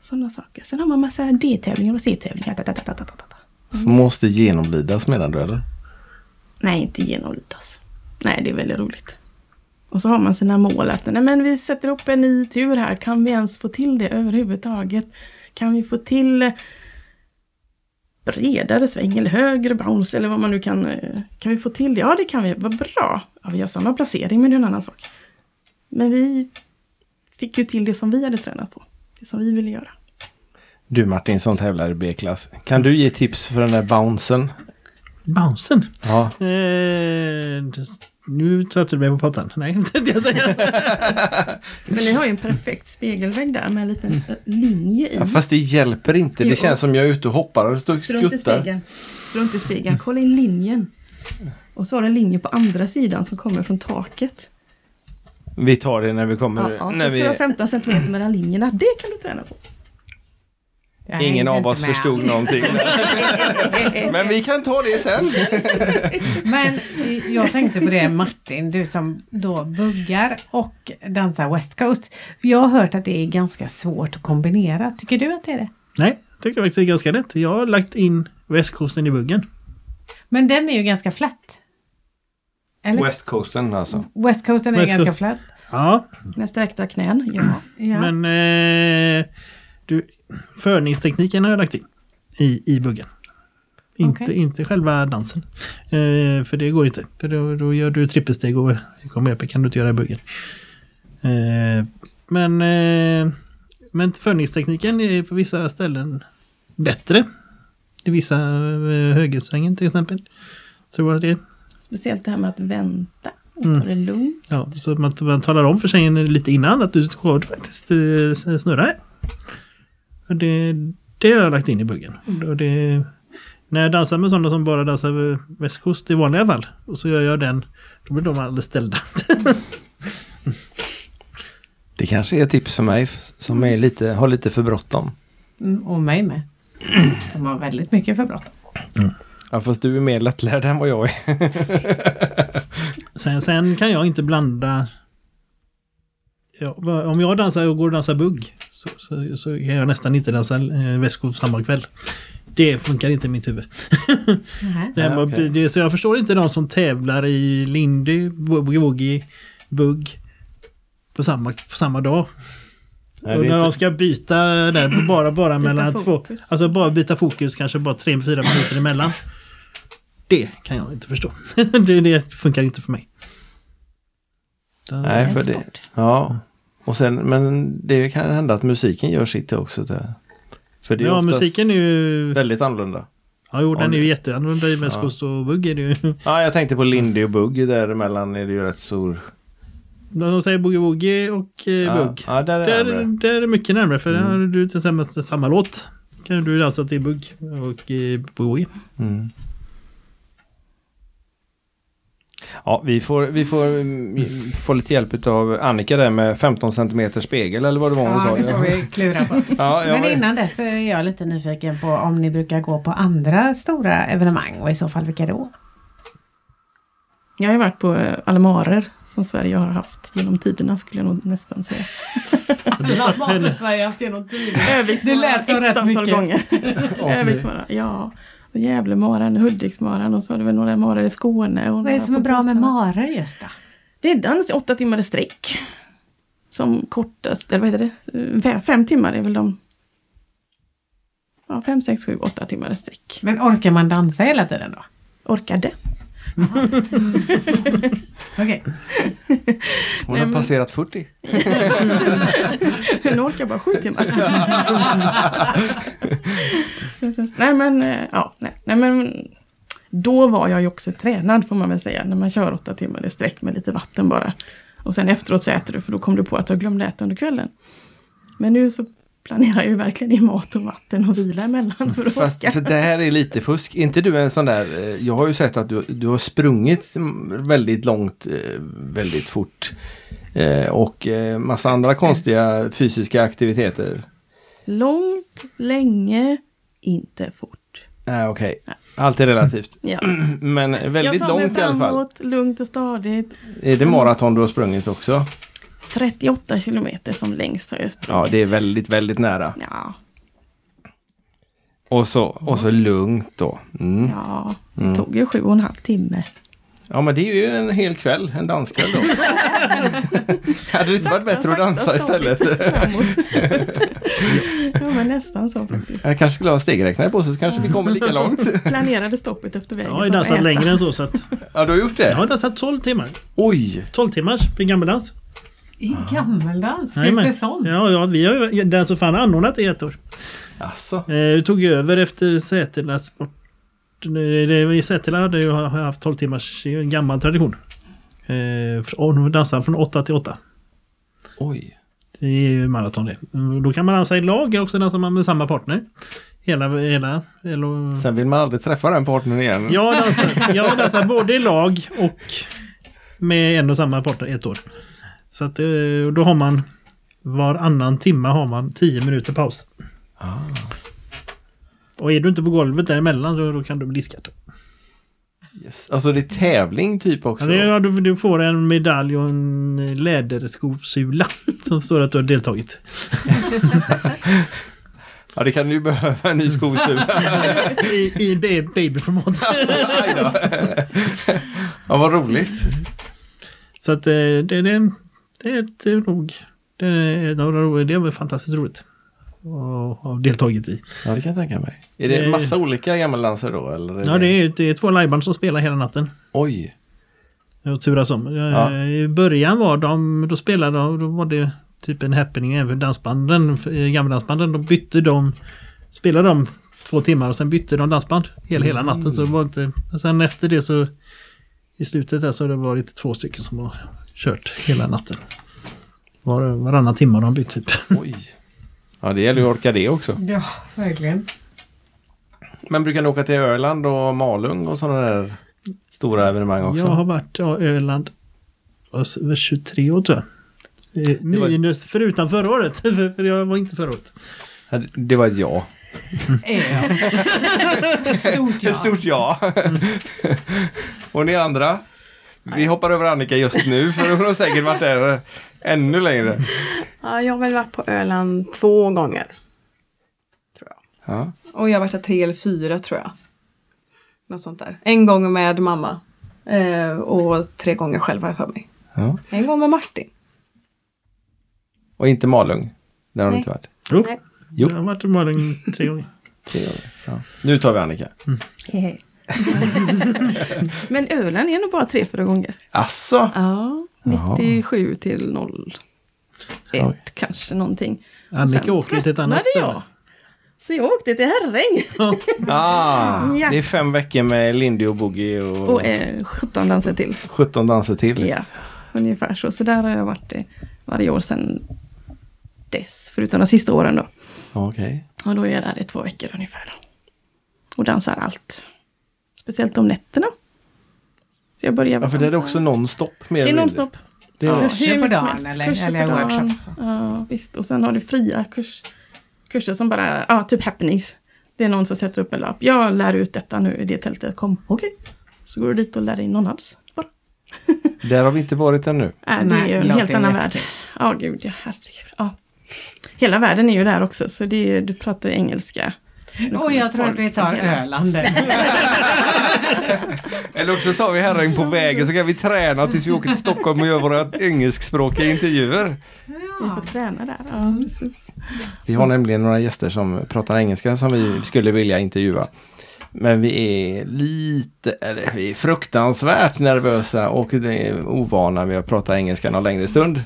Sådana saker. Sen har man massa D-tävlingar och C-tävlingar. Som måste genomlidas menar du eller? Nej, inte genomlidas. Nej, det är väldigt roligt. Och så har man sina mål att nej, men vi sätter upp en ny tur här. Kan vi ens få till det överhuvudtaget? Kan vi få till bredare sväng eller högre bounce eller vad man nu kan. eh, Kan vi få till det? Ja, det kan vi. Vad bra. Ja, vi har samma placering, men det är en annan sak. Men vi fick ju till det som vi hade tränat på. Det som vi ville göra. Du Martin som tävlar i B-klass. Kan du ge tips för den där bouncen? Bouncen. Ja. Eh, just- nu satte du mig på pottan. Nej, (laughs) inte det jag säga. (laughs) Men ni har ju en perfekt spegelvägg där med en liten eh, linje i. ja. Fast det hjälper inte. Det Jo. känns som jag är ute och hoppar och står och Strunt i spegeln. Strunt i spegeln. Kolla in linjen. Och så har du en linje på andra sidan som kommer från taket. Vi tar det när vi kommer. Ja, ja. när Så ska vi... 15 cm mellan linjerna. Det kan du träna på. Jag Ingen av oss med. förstod någonting. (laughs) Men vi kan ta det sen. (laughs) Men jag tänkte på det Martin, du som då buggar och dansar West Coast. Jag har hört att det är ganska svårt att kombinera. Tycker du att det är det? Nej, tycker jag faktiskt är ganska lätt. Jag har lagt in västkusten i buggen. Men den är ju ganska flat. Eller? West Coasten alltså. West Coasten är West ganska Coast. flat. Ja, Med sträckta knän. Ja. Ja. men eh, du, förningstekniken har jag lagt in i, i buggen. Inte, Okej. inte själva dansen. Eh, för det går inte. För då, då gör du trippelsteg och kommer upp kan du inte göra i buggen. Eh, men, eh, men förningstekniken är på vissa ställen bättre. I vissa eh, högersvängen till exempel. Så var det Speciellt det här med att vänta och Mm. ta det lugnt. Ja, så man, man talar om för tjejen lite innan att du ska faktiskt eh, snurra här. Och det, det har jag lagt in i buggen. Och det, när jag dansar med sådana som bara dansar västkost i vanliga fall och så gör jag den, då blir de alldeles ställda. (laughs) Det kanske är ett tips för mig som är lite, har lite för bråttom. Mm, och mig med. (clears throat) Som har väldigt mycket för bråttom. Ja, fast du är mer lättlärd än vad jag är. (laughs) Sen, sen kan jag inte blanda... Ja, om jag dansar och går och dansar bugg så, så, så kan jag nästan inte dansa eh, västkost samma kväll. Det funkar inte i mitt huvud. (laughs) Okej. det, så jag förstår inte de som tävlar i Lindy, Boogie Woogie, Bugg på samma, på samma dag. Nej, och när de ska byta där, bara, bara Byta mellan två. fokus. Alltså bara byta fokus kanske bara 3-4 minuter emellan. Det kan jag inte förstå. (laughs) det, det funkar inte för mig. Nej, för det, ja. Och sen, men det kan hända att musiken gör sitt också. Där. För det är Ja, musiken är ju... väldigt annorlunda. Ja, jo, den är ju jätteannorlunda i West Ja. Och Bugg är det ju. (laughs) Ja, jag tänkte på Lindy och Bugg däremellan är det ju rätt stor. De säger Boogie Woogie och eh, Ja, Bugg. ja där är Där, det. där är det mycket närmare för där Mm. har du tillsammans samma låt. Kan du dansa till Bugg och eh, Boogie. Mm. Ja, vi får, vi får mm, få lite hjälp av Annika där med 15 cm spegel eller vad det var hon Ja, sa. det får vi klura på. (laughs) Ja, ja, Men innan dess är jag lite nyfiken på om ni brukar gå på andra stora evenemang och i så fall vilka då? Jag har varit på eh, Almarer som Sverige har haft genom tiderna skulle jag nog nästan säga. (laughs) Sverige haft genom tiden. Det Öviksmaran lät som x rätt antal mycket. gånger. (laughs) Ja. Gävlemaran, Hudiksmaran och så har det väl några marar i Skåne. Och Vad är det som är bra med marer just då? Det är dans i åtta timmar i sträck. Som kortast, eller vad heter det? Fem, fem timmar är väl de... Ja, fem, sex, sju, åtta timmar i sträck. Men orkar man dansa hela tiden då? Orkade. Okej. Hon Nej, har men- passerat 40. Nu orkar jag bara sju timmar. Nej men, eh, ja, nej, nej men. Då var jag ju också tränad får man väl säga. När man kör åtta timmar i sträck med lite vatten bara. Och sen efteråt så äter du för då kom du på att du glömde äta under kvällen. Men nu så planerar jag ju verkligen i mat och vatten och vila emellan för att Fast orka. för det här är lite fusk. Inte du en sån där, eh, jag har ju sett att du, du har sprungit väldigt långt, eh, väldigt fort. Eh, Och massa andra konstiga fysiska aktiviteter. Långt, länge, inte fort. Nej, okej. Allt är relativt. Ja. (clears throat) Men Jag väldigt tar mig långt i alla fall. framåt, lugnt och stadigt. Är det maraton du har sprungit också? 38 kilometer som längst har jag sprungit. Ja, det är väldigt, väldigt nära. Ja, Och så, och så lugnt då. Mm. ja. det Mm. tog ju sju och en halv timme. Ja, men det är ju en hel kväll, en danskväll då. (laughs) Hade det inte varit bättre att dansa istället? (laughs) Ja, men nästan så faktiskt. Jag kanske skulle ha stegräknare på sig så kanske vi kommer lika (laughs) långt. Planerade stoppet efter vägen. Jag har för dansat längre än så. så att, Ja, du har gjort jag det? har dansat 12 timmar. Oj! 12 timmars i gammeldans. I gammeldans? Finns det sånt? Ja, ja, vi har ju den som fan anordnat i ett år. Alltså. Eh, vi tog över efter Sätila sport. Det, det, I Sätila hade ju haft 12 timmars, det en gammal tradition. Eh, från, dansa från 8 till 8. Oj. Det är ju maraton det. Då kan man dansa i lag också, dansar man med samma partner. Hela, hela, eller, Sen vill man aldrig träffa den partnern igen. jag, dansar, jag dansar både i lag och med en och samma partner ett år. Så att eh, då har man varannan timme har man 10 minuter paus. Och är du inte på golvet däremellan då, då kan du bli diskad. Yes. Alltså det är tävling typ också. Ja, det, ja, du, du får en medalj och en läderskosula (laughs) som står att du har deltagit. (laughs) Ja, det kan du ju behöva en ny skosula. (laughs) I, i ba- babyformat. Då. Ja, vad roligt. Så att eh, det, det, det, det är nog... Det, är- det, är- är fantastiskt roligt. att ha deltagit i. Ja, det kan jag tänka mig. Är det Eh. massa olika gammeldansare då? Eller Ja, det är, det är två liveband som spelar hela natten. Oj. Och turas om. Eh, Ja. I början var de, då spelade de, då var det typ en happening även dansbanden, eh, gammeldansbanden. De bytte de, spelade de två timmar och sen bytte de dansband hela, hela natten. Så det var inte, och sen efter det så i slutet där så har det varit två stycken som har kört hela natten. Var, varannan timme har de bytt typ. (laughs) Oj. Ja, det gäller ju att orka det också. Ja, verkligen. Men brukar ni åka till Öland och Malung och sådana där stora evenemang också? Jag har varit ja, Öland över 23 år tror jag. Eh, var- Minus förutom förra året, (laughs) för jag var inte förra året. Det var ett ja. (laughs) Ett stort ja. Ett stort ja. och ni andra? Vi hoppar över Annika just nu för hon har säkert varit där ännu längre. Ja, jag har väl varit på Öland två gånger. Tror jag. Ja. Och jag har varit där tre eller fyra tror jag. Något sånt där. En gång med mamma. Eh, och tre gånger själv har jag för mig. Ja. En gång med Martin. Och inte Malung. Där har du Nej. inte varit. Jo, Nej. Jo. jag har varit i Malung tre gånger. Tre gånger. Ja. Nu tar vi Annika. Hehe. (laughs) (laughs) Men Öland är nog bara tre, fyra gånger. Asså? Ja, Jaha. 97 till 01 Oj. kanske någonting. Annika åker till ett annat ställe. jag. Så jag åkte till Herräng (laughs) Ah, Ja. Det är fem veckor med Lindy och Boogie och, och eh, 17 danser till. 17 danser till. Ja, ungefär så. Så där har jag varit eh, varje år sedan dess, förutom de sista åren då. Okej. Och då är jag där i två veckor ungefär. Då. Och dansar allt. Speciellt om nätterna. Så jag börjar Ja, för det är också nonstop. Mer Det är nonstop. Det är Ja. Kurser på dagen eller- Kurser eller på dagen. workshops? Ja, visst. Och sen har du fria kurs, kurser som bara, ja, typ happenings. Det är någon som sätter upp en lapp. Jag lär ut detta nu i det tältet. Kom, okej. Så går du dit och lär dig någon alls. Bara. (laughs) Där har vi inte varit ännu. Äh, det Nej, är ju en helt annan värld. Ja, gud, ja, herregud. Ja. Hela världen är ju där också, så det är, du pratar ju engelska. Och jag tror att vi tar Öland. (laughs) Eller också tar vi Herräng på vägen så kan vi träna tills vi åker till Stockholm och gör våra engelskspråkiga intervjuer. Vi får träna där. Ja, precis. Vi har nämligen några gäster som pratar engelska som vi skulle vilja intervjua. Men vi är lite, eller vi är fruktansvärt nervösa och det är ovana med att prata engelska någon längre stund.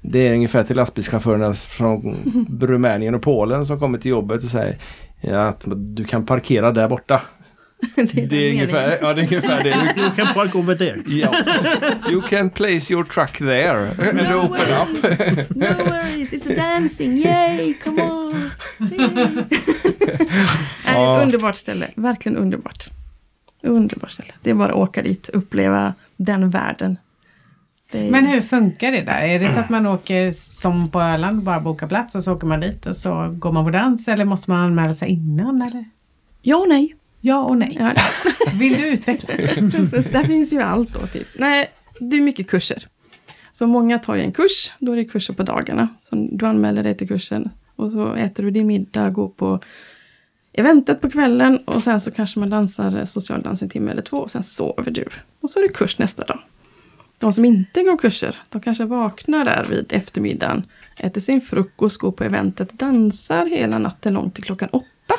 Det är ungefär till lastbilschaufförerna från Rumänien och Polen som kommer till jobbet och säger ja, att du kan parkera där borta. (laughs) Det är, Det är ungefär, ja, det är ungefär det. (laughs) You can park over there. Ja. You can place your truck there and No open up. (laughs) No worries, it's dancing, yay, come on! Yay. Ja. ett underbart ställe, verkligen underbart. Underbart ställe. Det är bara att åka dit, uppleva den världen. Är, Men hur funkar det där? Är det så att (clears throat) man åker som på Öland och bara bokar plats och så åker man dit och så går man på dans eller måste man anmäla sig innan? Eller? Ja och nej. Ja och nej. Ja, (laughs) Vill du utveckla? (laughs) precis, där finns ju allt då. Typ. Nej, det är mycket kurser. Så många tar ju en kurs, då är det kurser på dagarna. Så du anmäler dig till kursen och så äter du din middag, går på eventet på kvällen och sen så kanske man dansar socialdans en timme eller två och sen sover du. Och så är det kurs nästa dag. De som inte går kurser, de kanske vaknar där vid eftermiddagen, äter sin frukost, går på eventet, dansar hela natten långt till klockan åtta.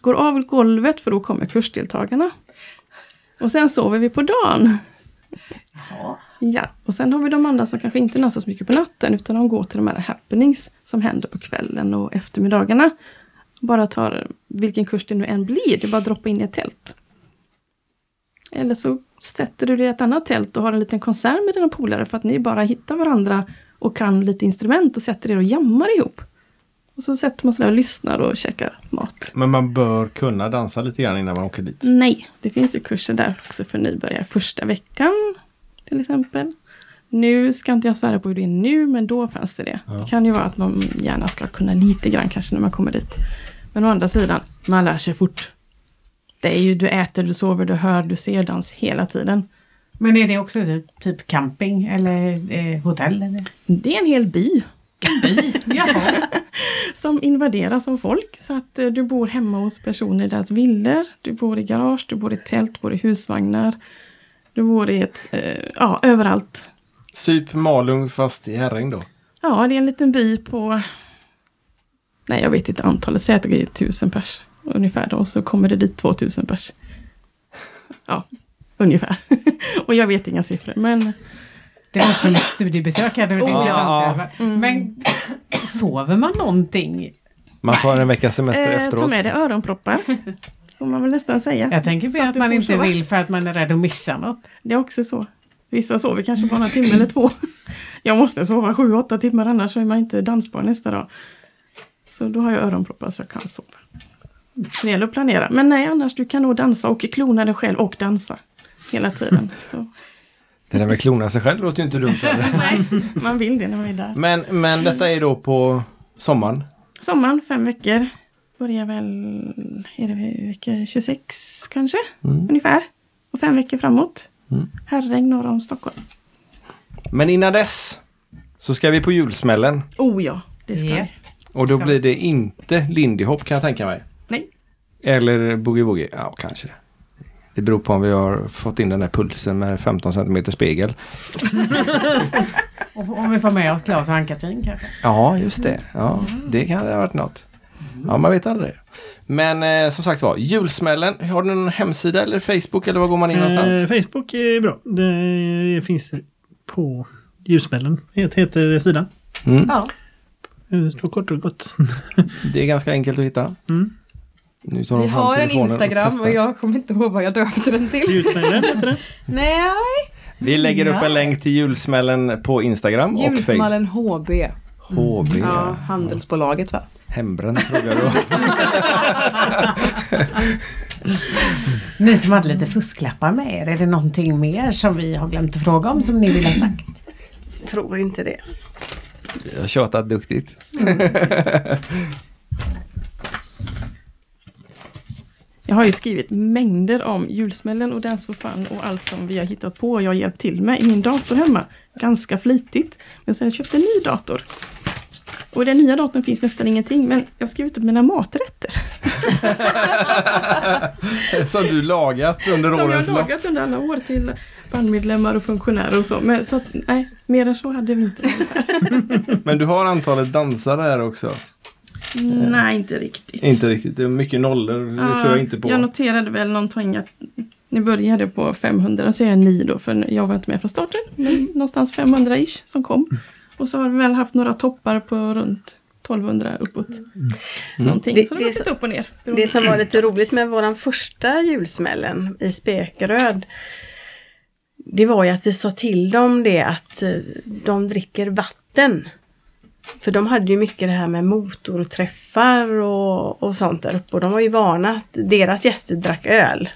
Går av golvet för då kommer kursdeltagarna. Och sen sover vi på dagen. Ja, och sen har vi de andra som kanske inte dansar så mycket på natten utan de går till de här happenings som händer på kvällen och eftermiddagarna. Bara tar vilken kurs det nu än blir, det är bara att droppa in i ett tält. Eller så sätter du dig i ett annat tält och har en liten konsert med dina polare för att ni bara hittar varandra och kan lite instrument och sätter er och jammar ihop. Och så sätter man sig där och lyssnar och käkar mat. Men man bör kunna dansa lite grann innan man åker dit. Nej, det finns ju kurser där också för nybörjare. Första veckan till exempel. Nu ska inte jag svära på hur det är nu, men då fanns det det. Det kan ju vara att man gärna ska kunna lite grann kanske när man kommer dit. Men å andra sidan, man lär sig fort. Det är ju, du äter, du sover, du hör, du ser dans hela tiden. Men är det också typ, typ camping eller eh, hotell? Eller? Det är en hel by Jaha. (laughs) som invaderas av folk. Så att eh, du bor hemma hos personer i deras villor. Du bor i garage, du bor i tält, du bor i husvagnar. Du bor i ett, eh, ja, överallt. Typ Malung fast i Herräng då. Ja, det är en liten by på... Nej, jag vet inte antalet. Säg att det är tusen pers ungefär. Då, och så kommer det dit 2000 pers. Ja, ungefär. och jag vet inga siffror, men Det var också mitt studiebesök här. Oh, ja. Men sover man någonting? Man tar en veckas semester eh, ta efteråt. med dig öronproppar. Får man väl nästan säga. Jag tänker på att att man inte sova. vill för att man är rädd att missa något. Det är också så. Vissa sover kanske bara en timme eller två. Jag måste sova sju, åtta timmar annars så är man inte dansbar nästa dag. Så då har jag öronproppar så jag kan sova. Det gäller att planera. Men nej, annars du kan nog dansa och klona dig själv och dansa. Hela tiden. (laughs) Så, Det där med klona sig själv låter ju inte dumt (laughs) nej, man vill det när man är där. Men, men detta är då på sommaren. Sommaren, fem veckor. Börjar väl, är det vecka 26 kanske? Mm. Ungefär. Och fem veckor framåt. Mm. Herräng norr om Stockholm. Men innan dess så ska vi på julsmällen. Oh ja, det ska Ja. vi. Och då blir det inte Lindy Hop kan jag tänka mig. Eller Boogie Woogie. Ja, kanske. Det beror på om vi har fått in den här pulsen med 15 cm spegel. (laughs) Och om vi får med oss Claes och Ann-Katrin kanske? Ja, just det. Ja, det kan ha varit något. Ja, man vet aldrig. Men eh, som sagt var, julsmällen. Har du någon hemsida eller Facebook eller var går man in någonstans? Eh, Facebook är bra. Det finns på Ljusmällen, heter, heter sidan. Mm. Ja. Det står kort och gott. Det är ganska enkelt att hitta. Mm. Nu tar Vi har en Instagram testar. och jag kommer inte ihåg vad jag döpte den till. Ljusmällen (laughs) heter det. Nej, Vi lägger upp en Nej. länk till julsmällen på Instagram och. Julsmallen HB. HB. Ja, handelsbolaget va? Hembränt frågar du. (laughs) Ni som hade lite fusklappar med er, är det någonting mer som vi har glömt att fråga om som ni vill ha sagt? Tror inte det. Jag har tjatat duktigt. (laughs) Jag har ju skrivit mängder om julsmällen och Dance for Fun och allt som vi har hittat på och jag har hjälpt till med i min dator hemma. Ganska flitigt. Men sen köpte jag en ny dator. Och i den nya datorn finns nästan ingenting men jag har skrivit upp mina maträtter. (laughs) Som du lagat under Som jag årens har lopp. lagat under alla år till bandmedlemmar och funktionärer och så. Men så att, nej, mer än så hade vi inte. (laughs) Men du har antalet dansare här också. Nej, inte riktigt. Inte riktigt. Det är mycket nollor. Det Ja, tror jag inte på. Jag noterade väl någonting att ni började på 500, så är jag ni då, för jag var inte med från starten. Men någonstans 500-ish som kom. Och så har vi väl haft några toppar på runt 1200 uppåt. Någonting. Det- så det det har är gått så- upp och ner. Det som var lite roligt med våran första julsmällen i Spekeröd. Det var ju att vi sa till dem det att eh, de dricker vatten. För de hade ju mycket det här med motorträffar och, och sånt där uppe. Och de var ju vana att deras gäster drack öl.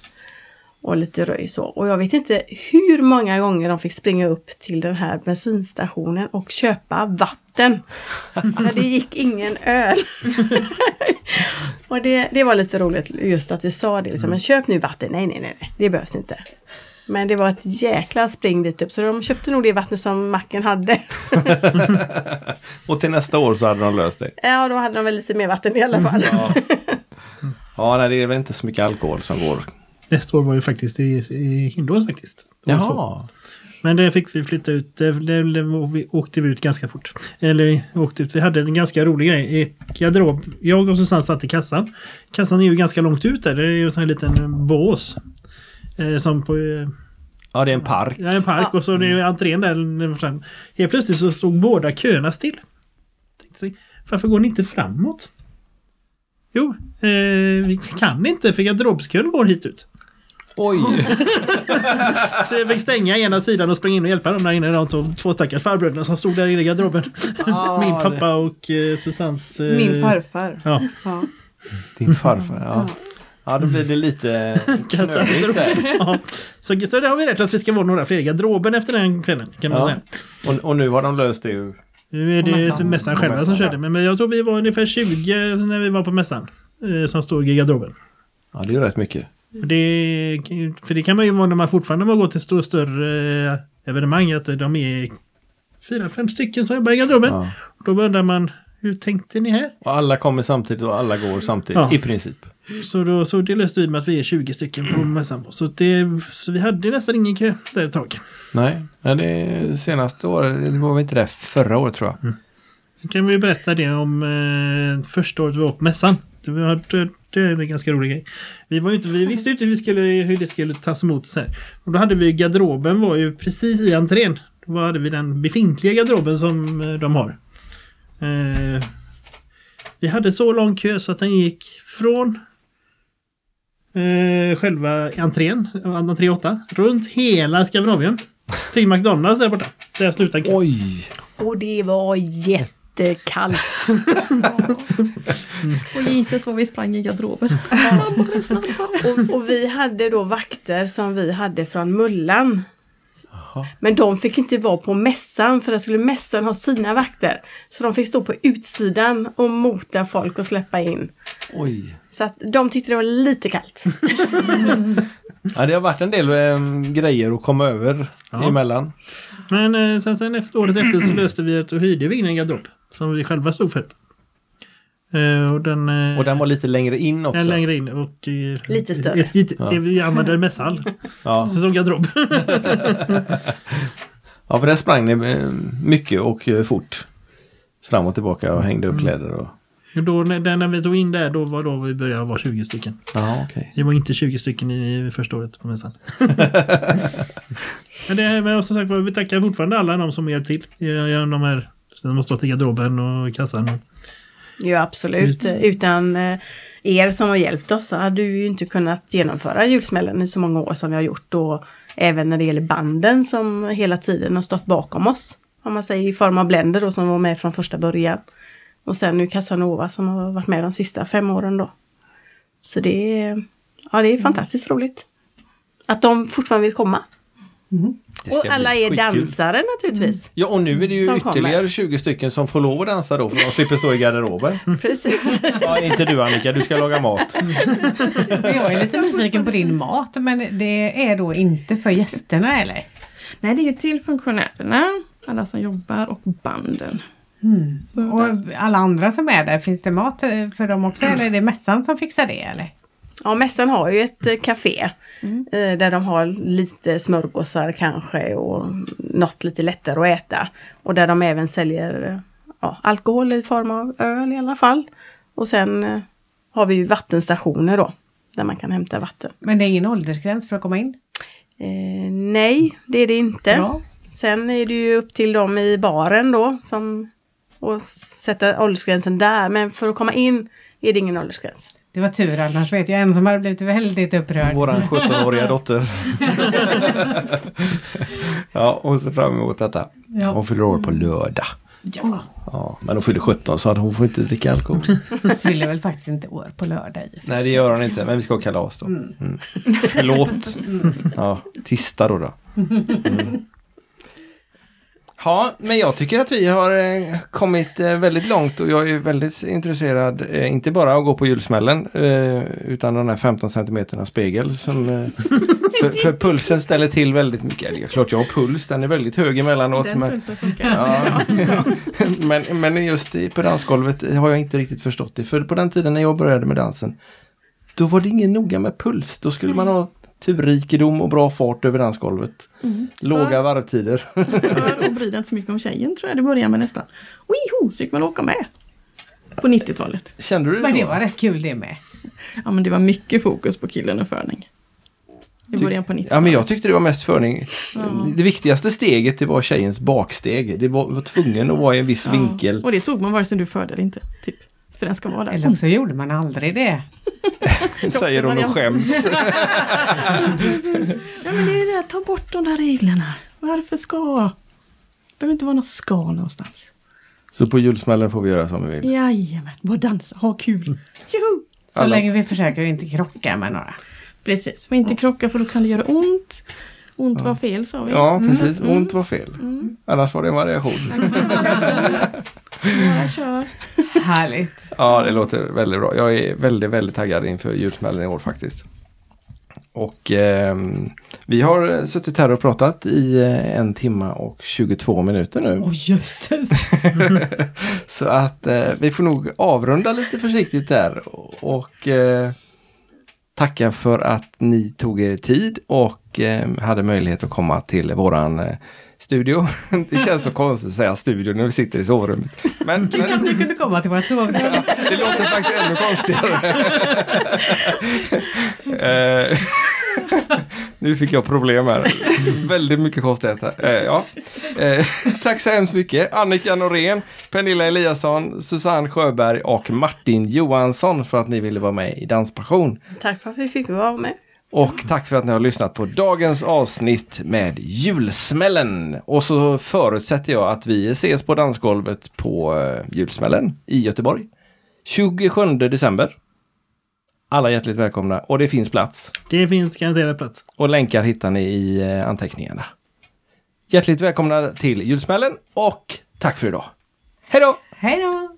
Och lite röj så. Och jag vet inte hur många gånger de fick springa upp till den här bensinstationen och köpa vatten. (laughs) För det gick ingen öl. (laughs) och det, det var lite roligt just att vi sa det. Liksom, men köp nu vatten. Nej, nej, nej, nej. Det behövs inte. Men det var ett jäkla spring dit upp. Så de köpte nog det vattnet som macken hade. (laughs) Och till nästa år så hade de löst det. ja, då hade de väl lite mer vatten i alla fall. Ja, (laughs) ja nej, det är väl inte så mycket alkohol som går. Nästa år var ju faktiskt i, i Hindås faktiskt. År två. Jaha. Men det fick vi flytta ut. Det, det, det, vi åkte vi ut ganska fort. Eller åkte ut. Vi hade en ganska rolig grej. I garderob. Jag och Susanne satt i kassan. Kassan är ju ganska långt ut där. Det är ju en sån här liten bås. Eh, som på eh, Ja, det är en park. ja, en park och så är det ju entrén där. fram. Helt plötsligt så stod båda köerna still. Sig, varför går ni inte framåt? Jo, eh, vi kan inte för garderobskön går hit ut. Oj! (laughs) Så jag fick stänga ena sidan och springa in och hjälpa dem där inne. De två, två stackars farbröderna som stod där inne i garderoben. (laughs) Min pappa och eh, Susannes... Eh, Min farfar. Ja, Ja. Din farfar, ja. Ja, då blir det lite (laughs) knöligt där. ja. Så, så det har vi rätt att vi ska vara några fler i garderoben efter den kvällen. Kan man Ja. säga. Och, och nu har de löst det ju. Nu är det mässan. mässan, själva mässan, som ja. körde. Men, men jag tror vi var ungefär 20 när vi var på mässan. Eh, som stod i garderoben. Ja, det är ju rätt mycket. För det, för det kan man ju vara när man fortfarande har gått till stå, större eh, evenemang. Att de är fyra, fem stycken som jobbar i garderoben. Ja. Då undrar man, hur tänkte ni här? Och alla kommer samtidigt och alla går samtidigt, Ja. i princip. Så då så det löste vi med att vi är 20 stycken på (clears throat) mässan. Så, det, så vi hade nästan ingen kö där ett tag. Nej, det senaste året, det var väl inte det förra året tror jag. Nu kan vi berätta det om eh, första året vi var på mässan. Det, var, det, är en ganska rolig grej. Vi, var inte, vi visste ju inte hur, vi skulle, hur det skulle tas emot. Så här. Och då hade vi garderoben var ju precis i entrén. Då hade vi den befintliga garderoben som eh, de har. Eh, vi hade så lång kö så att den gick från eh, själva entrén, entré 8, runt hela Skandinavien. Till McDonalds där borta. Där slutade kön. Oj! Och det var jättekallt. (laughs) Och Jesus vad vi sprang i garderoben. Snabbare, snabbare. Och, och vi hade då vakter som vi hade från Mullan. Men de fick inte vara på mässan för där skulle mässan ha sina vakter. Så de fick stå på utsidan och mota folk och släppa in. Oj! Så att de tyckte det var lite kallt. (laughs) Ja, det har varit en del eh, grejer att komma över Ja. emellan. Men eh, sen, sen efter, året efter så löste vi att och hyrde vi in en garderob. Som vi själva stod för. Eh, och den, eh, Och den var lite längre in också. den längre in och... eh, Lite större. Ett, ett, det vi använder mässhall. (laughs) Ja. Som garderob. (laughs) ja, för där sprang ni mycket och fort. Fram och tillbaka och hängde upp kläder. Och... Då, när, när vi tog in där, då var då vi började vara 20 stycken. Ja, okej. Vi var inte 20 stycken i, i första året på mässan. (laughs) men, det, men som sagt vi tackar fortfarande alla de som hjälpt till. Genom de här som har stått i garderoben och kassan. Och, Ja, absolut. Ut. Utan eh, er som har hjälpt oss så hade vi ju inte kunnat genomföra julsmällen i så många år som vi har gjort. Och även när det gäller banden som hela tiden har stått bakom oss. Om man säger i form av Blender då som var med från första början. Och sen nu Casanova som har varit med de sista fem åren då. Så det är, ja, det är fantastiskt roligt. Att de fortfarande vill komma. Det Och alla är dansare naturligtvis. Ja, och nu är det ju Som kommer. ytterligare 20 stycken som får lov att dansa då för de slipper stå i garderoben. (laughs) Precis. (laughs) Ja, inte du Annika, du ska laga mat. (laughs) Jag är lite nyfiken på din mat men det är då inte för gästerna eller? Nej, det är ju till funktionärerna, alla som jobbar och banden. Så Och alla andra som är där, finns det mat för dem också (clears throat) eller är det mässan som fixar det eller? Ja, mässan har ju ett eh, café. eh, Där de har lite smörgåsar kanske och något lite lättare att äta. Och där de även säljer ja, alkohol i form av öl i alla fall. Och sen eh, har vi ju vattenstationer då. Där man kan hämta vatten. Men det är ingen åldersgräns för att komma in? Eh, nej, det är det inte. Bra. Sen är det ju upp till dem i baren då. Som, och sätta åldersgränsen där. Men för att komma in är det ingen åldersgräns. Det var tur annars vet jag en som hade blivit väldigt upprörd. Våran 17-åriga (laughs) dotter. ja, hon ser fram emot detta. Ja. Hon fyller år på lördag. Ja, Ja, men hon fyller 17 så hon får inte dricka alkohol. fyller väl faktiskt inte år på lördag i Nej, det gör hon inte. Men vi ska ha kalas då. Mm. Förlåt. Ja, tista då. då. Mm. Ja, men jag tycker att vi har eh, kommit eh, väldigt långt och jag är väldigt intresserad, eh, inte bara att gå på julsmällen, utan den här 15 centimeterna spegel som (laughs) för, för pulsen ställer till väldigt mycket. Eller, klart jag har puls, den är väldigt hög emellanåt. Den Men, pulsen funkar. ja, (laughs) (laughs) men, men just på dansgolvet har jag inte riktigt förstått det. För på den tiden när jag började med dansen, då var det ingen noga med puls. Då skulle man ha turrikedom och bra fart över dansgolvet. Mm. Låga varvtider. (laughs) För att bry dig inte så mycket om tjejen tror jag det började med nästan. Wiho, så fick man åka med. På 90-talet. Kände du det Men det då? var rätt kul det med. Ja men det var mycket fokus på killen och förning. I början på 90-talet. Ja men jag tyckte det var mest förning. Det viktigaste steget det var tjejens baksteg. Det var, var tvungen att vara i en viss vinkel. Och det tog man vare sig du förde eller inte. Typ. För den ska vara där. Eller så gjorde man aldrig det. (laughs) Säger hon och skäms. (laughs) Ja men det är det, ta bort de där reglerna. Varför ska? Det behöver inte vara något ska någonstans. Så på julsmällen får vi göra som vi vill. Jajamän, bara dansa, ha kul. Tjoho! Så Alla- länge vi försöker inte krocka med några. Precis, får inte krocka för då kan det göra ont. Ont var fel sa vi. Ja precis, ont var fel. Annars var det en variation. (laughs) Ja, kör. Härligt. Ja, det låter väldigt bra. Jag är väldigt, väldigt taggad inför julsmällen i år faktiskt. Och ehm, vi har eh, suttit här och pratat i eh, en timma och 22 minuter nu. Åh jösses. (laughs) Så att eh, vi får nog avrunda lite försiktigt där. Och eh, tacka för att ni tog er tid och eh, hade möjlighet att komma till våran eh, studio. (laughs) Det känns så konstigt att säga studio när vi sitter i sovrummet. Men, Tänk att men ni kunde komma till vårt sovrum. det låter faktiskt ännu konstigare. (laughs) Eh, (laughs) nu fick jag problem här. Väldigt mycket konstigheter. Eh, ja. Eh, tack så hemskt mycket. Annika Norén, Pernilla Eliasson, Susanne Sjöberg och Martin Johansson för att ni ville vara med i Danspassion. Tack för att vi fick vara med. Och tack för att ni har lyssnat på dagens avsnitt med julsmällen. Och så förutsätter jag att vi ses på dansgolvet på eh, julsmällen i Göteborg. 27 december. Alla hjärtligt välkomna och det finns plats. Det finns garanterat plats. Och länkar hittar ni i eh, anteckningarna. Hjärtligt välkomna till julsmällen och tack för idag. Hej då! Hej då!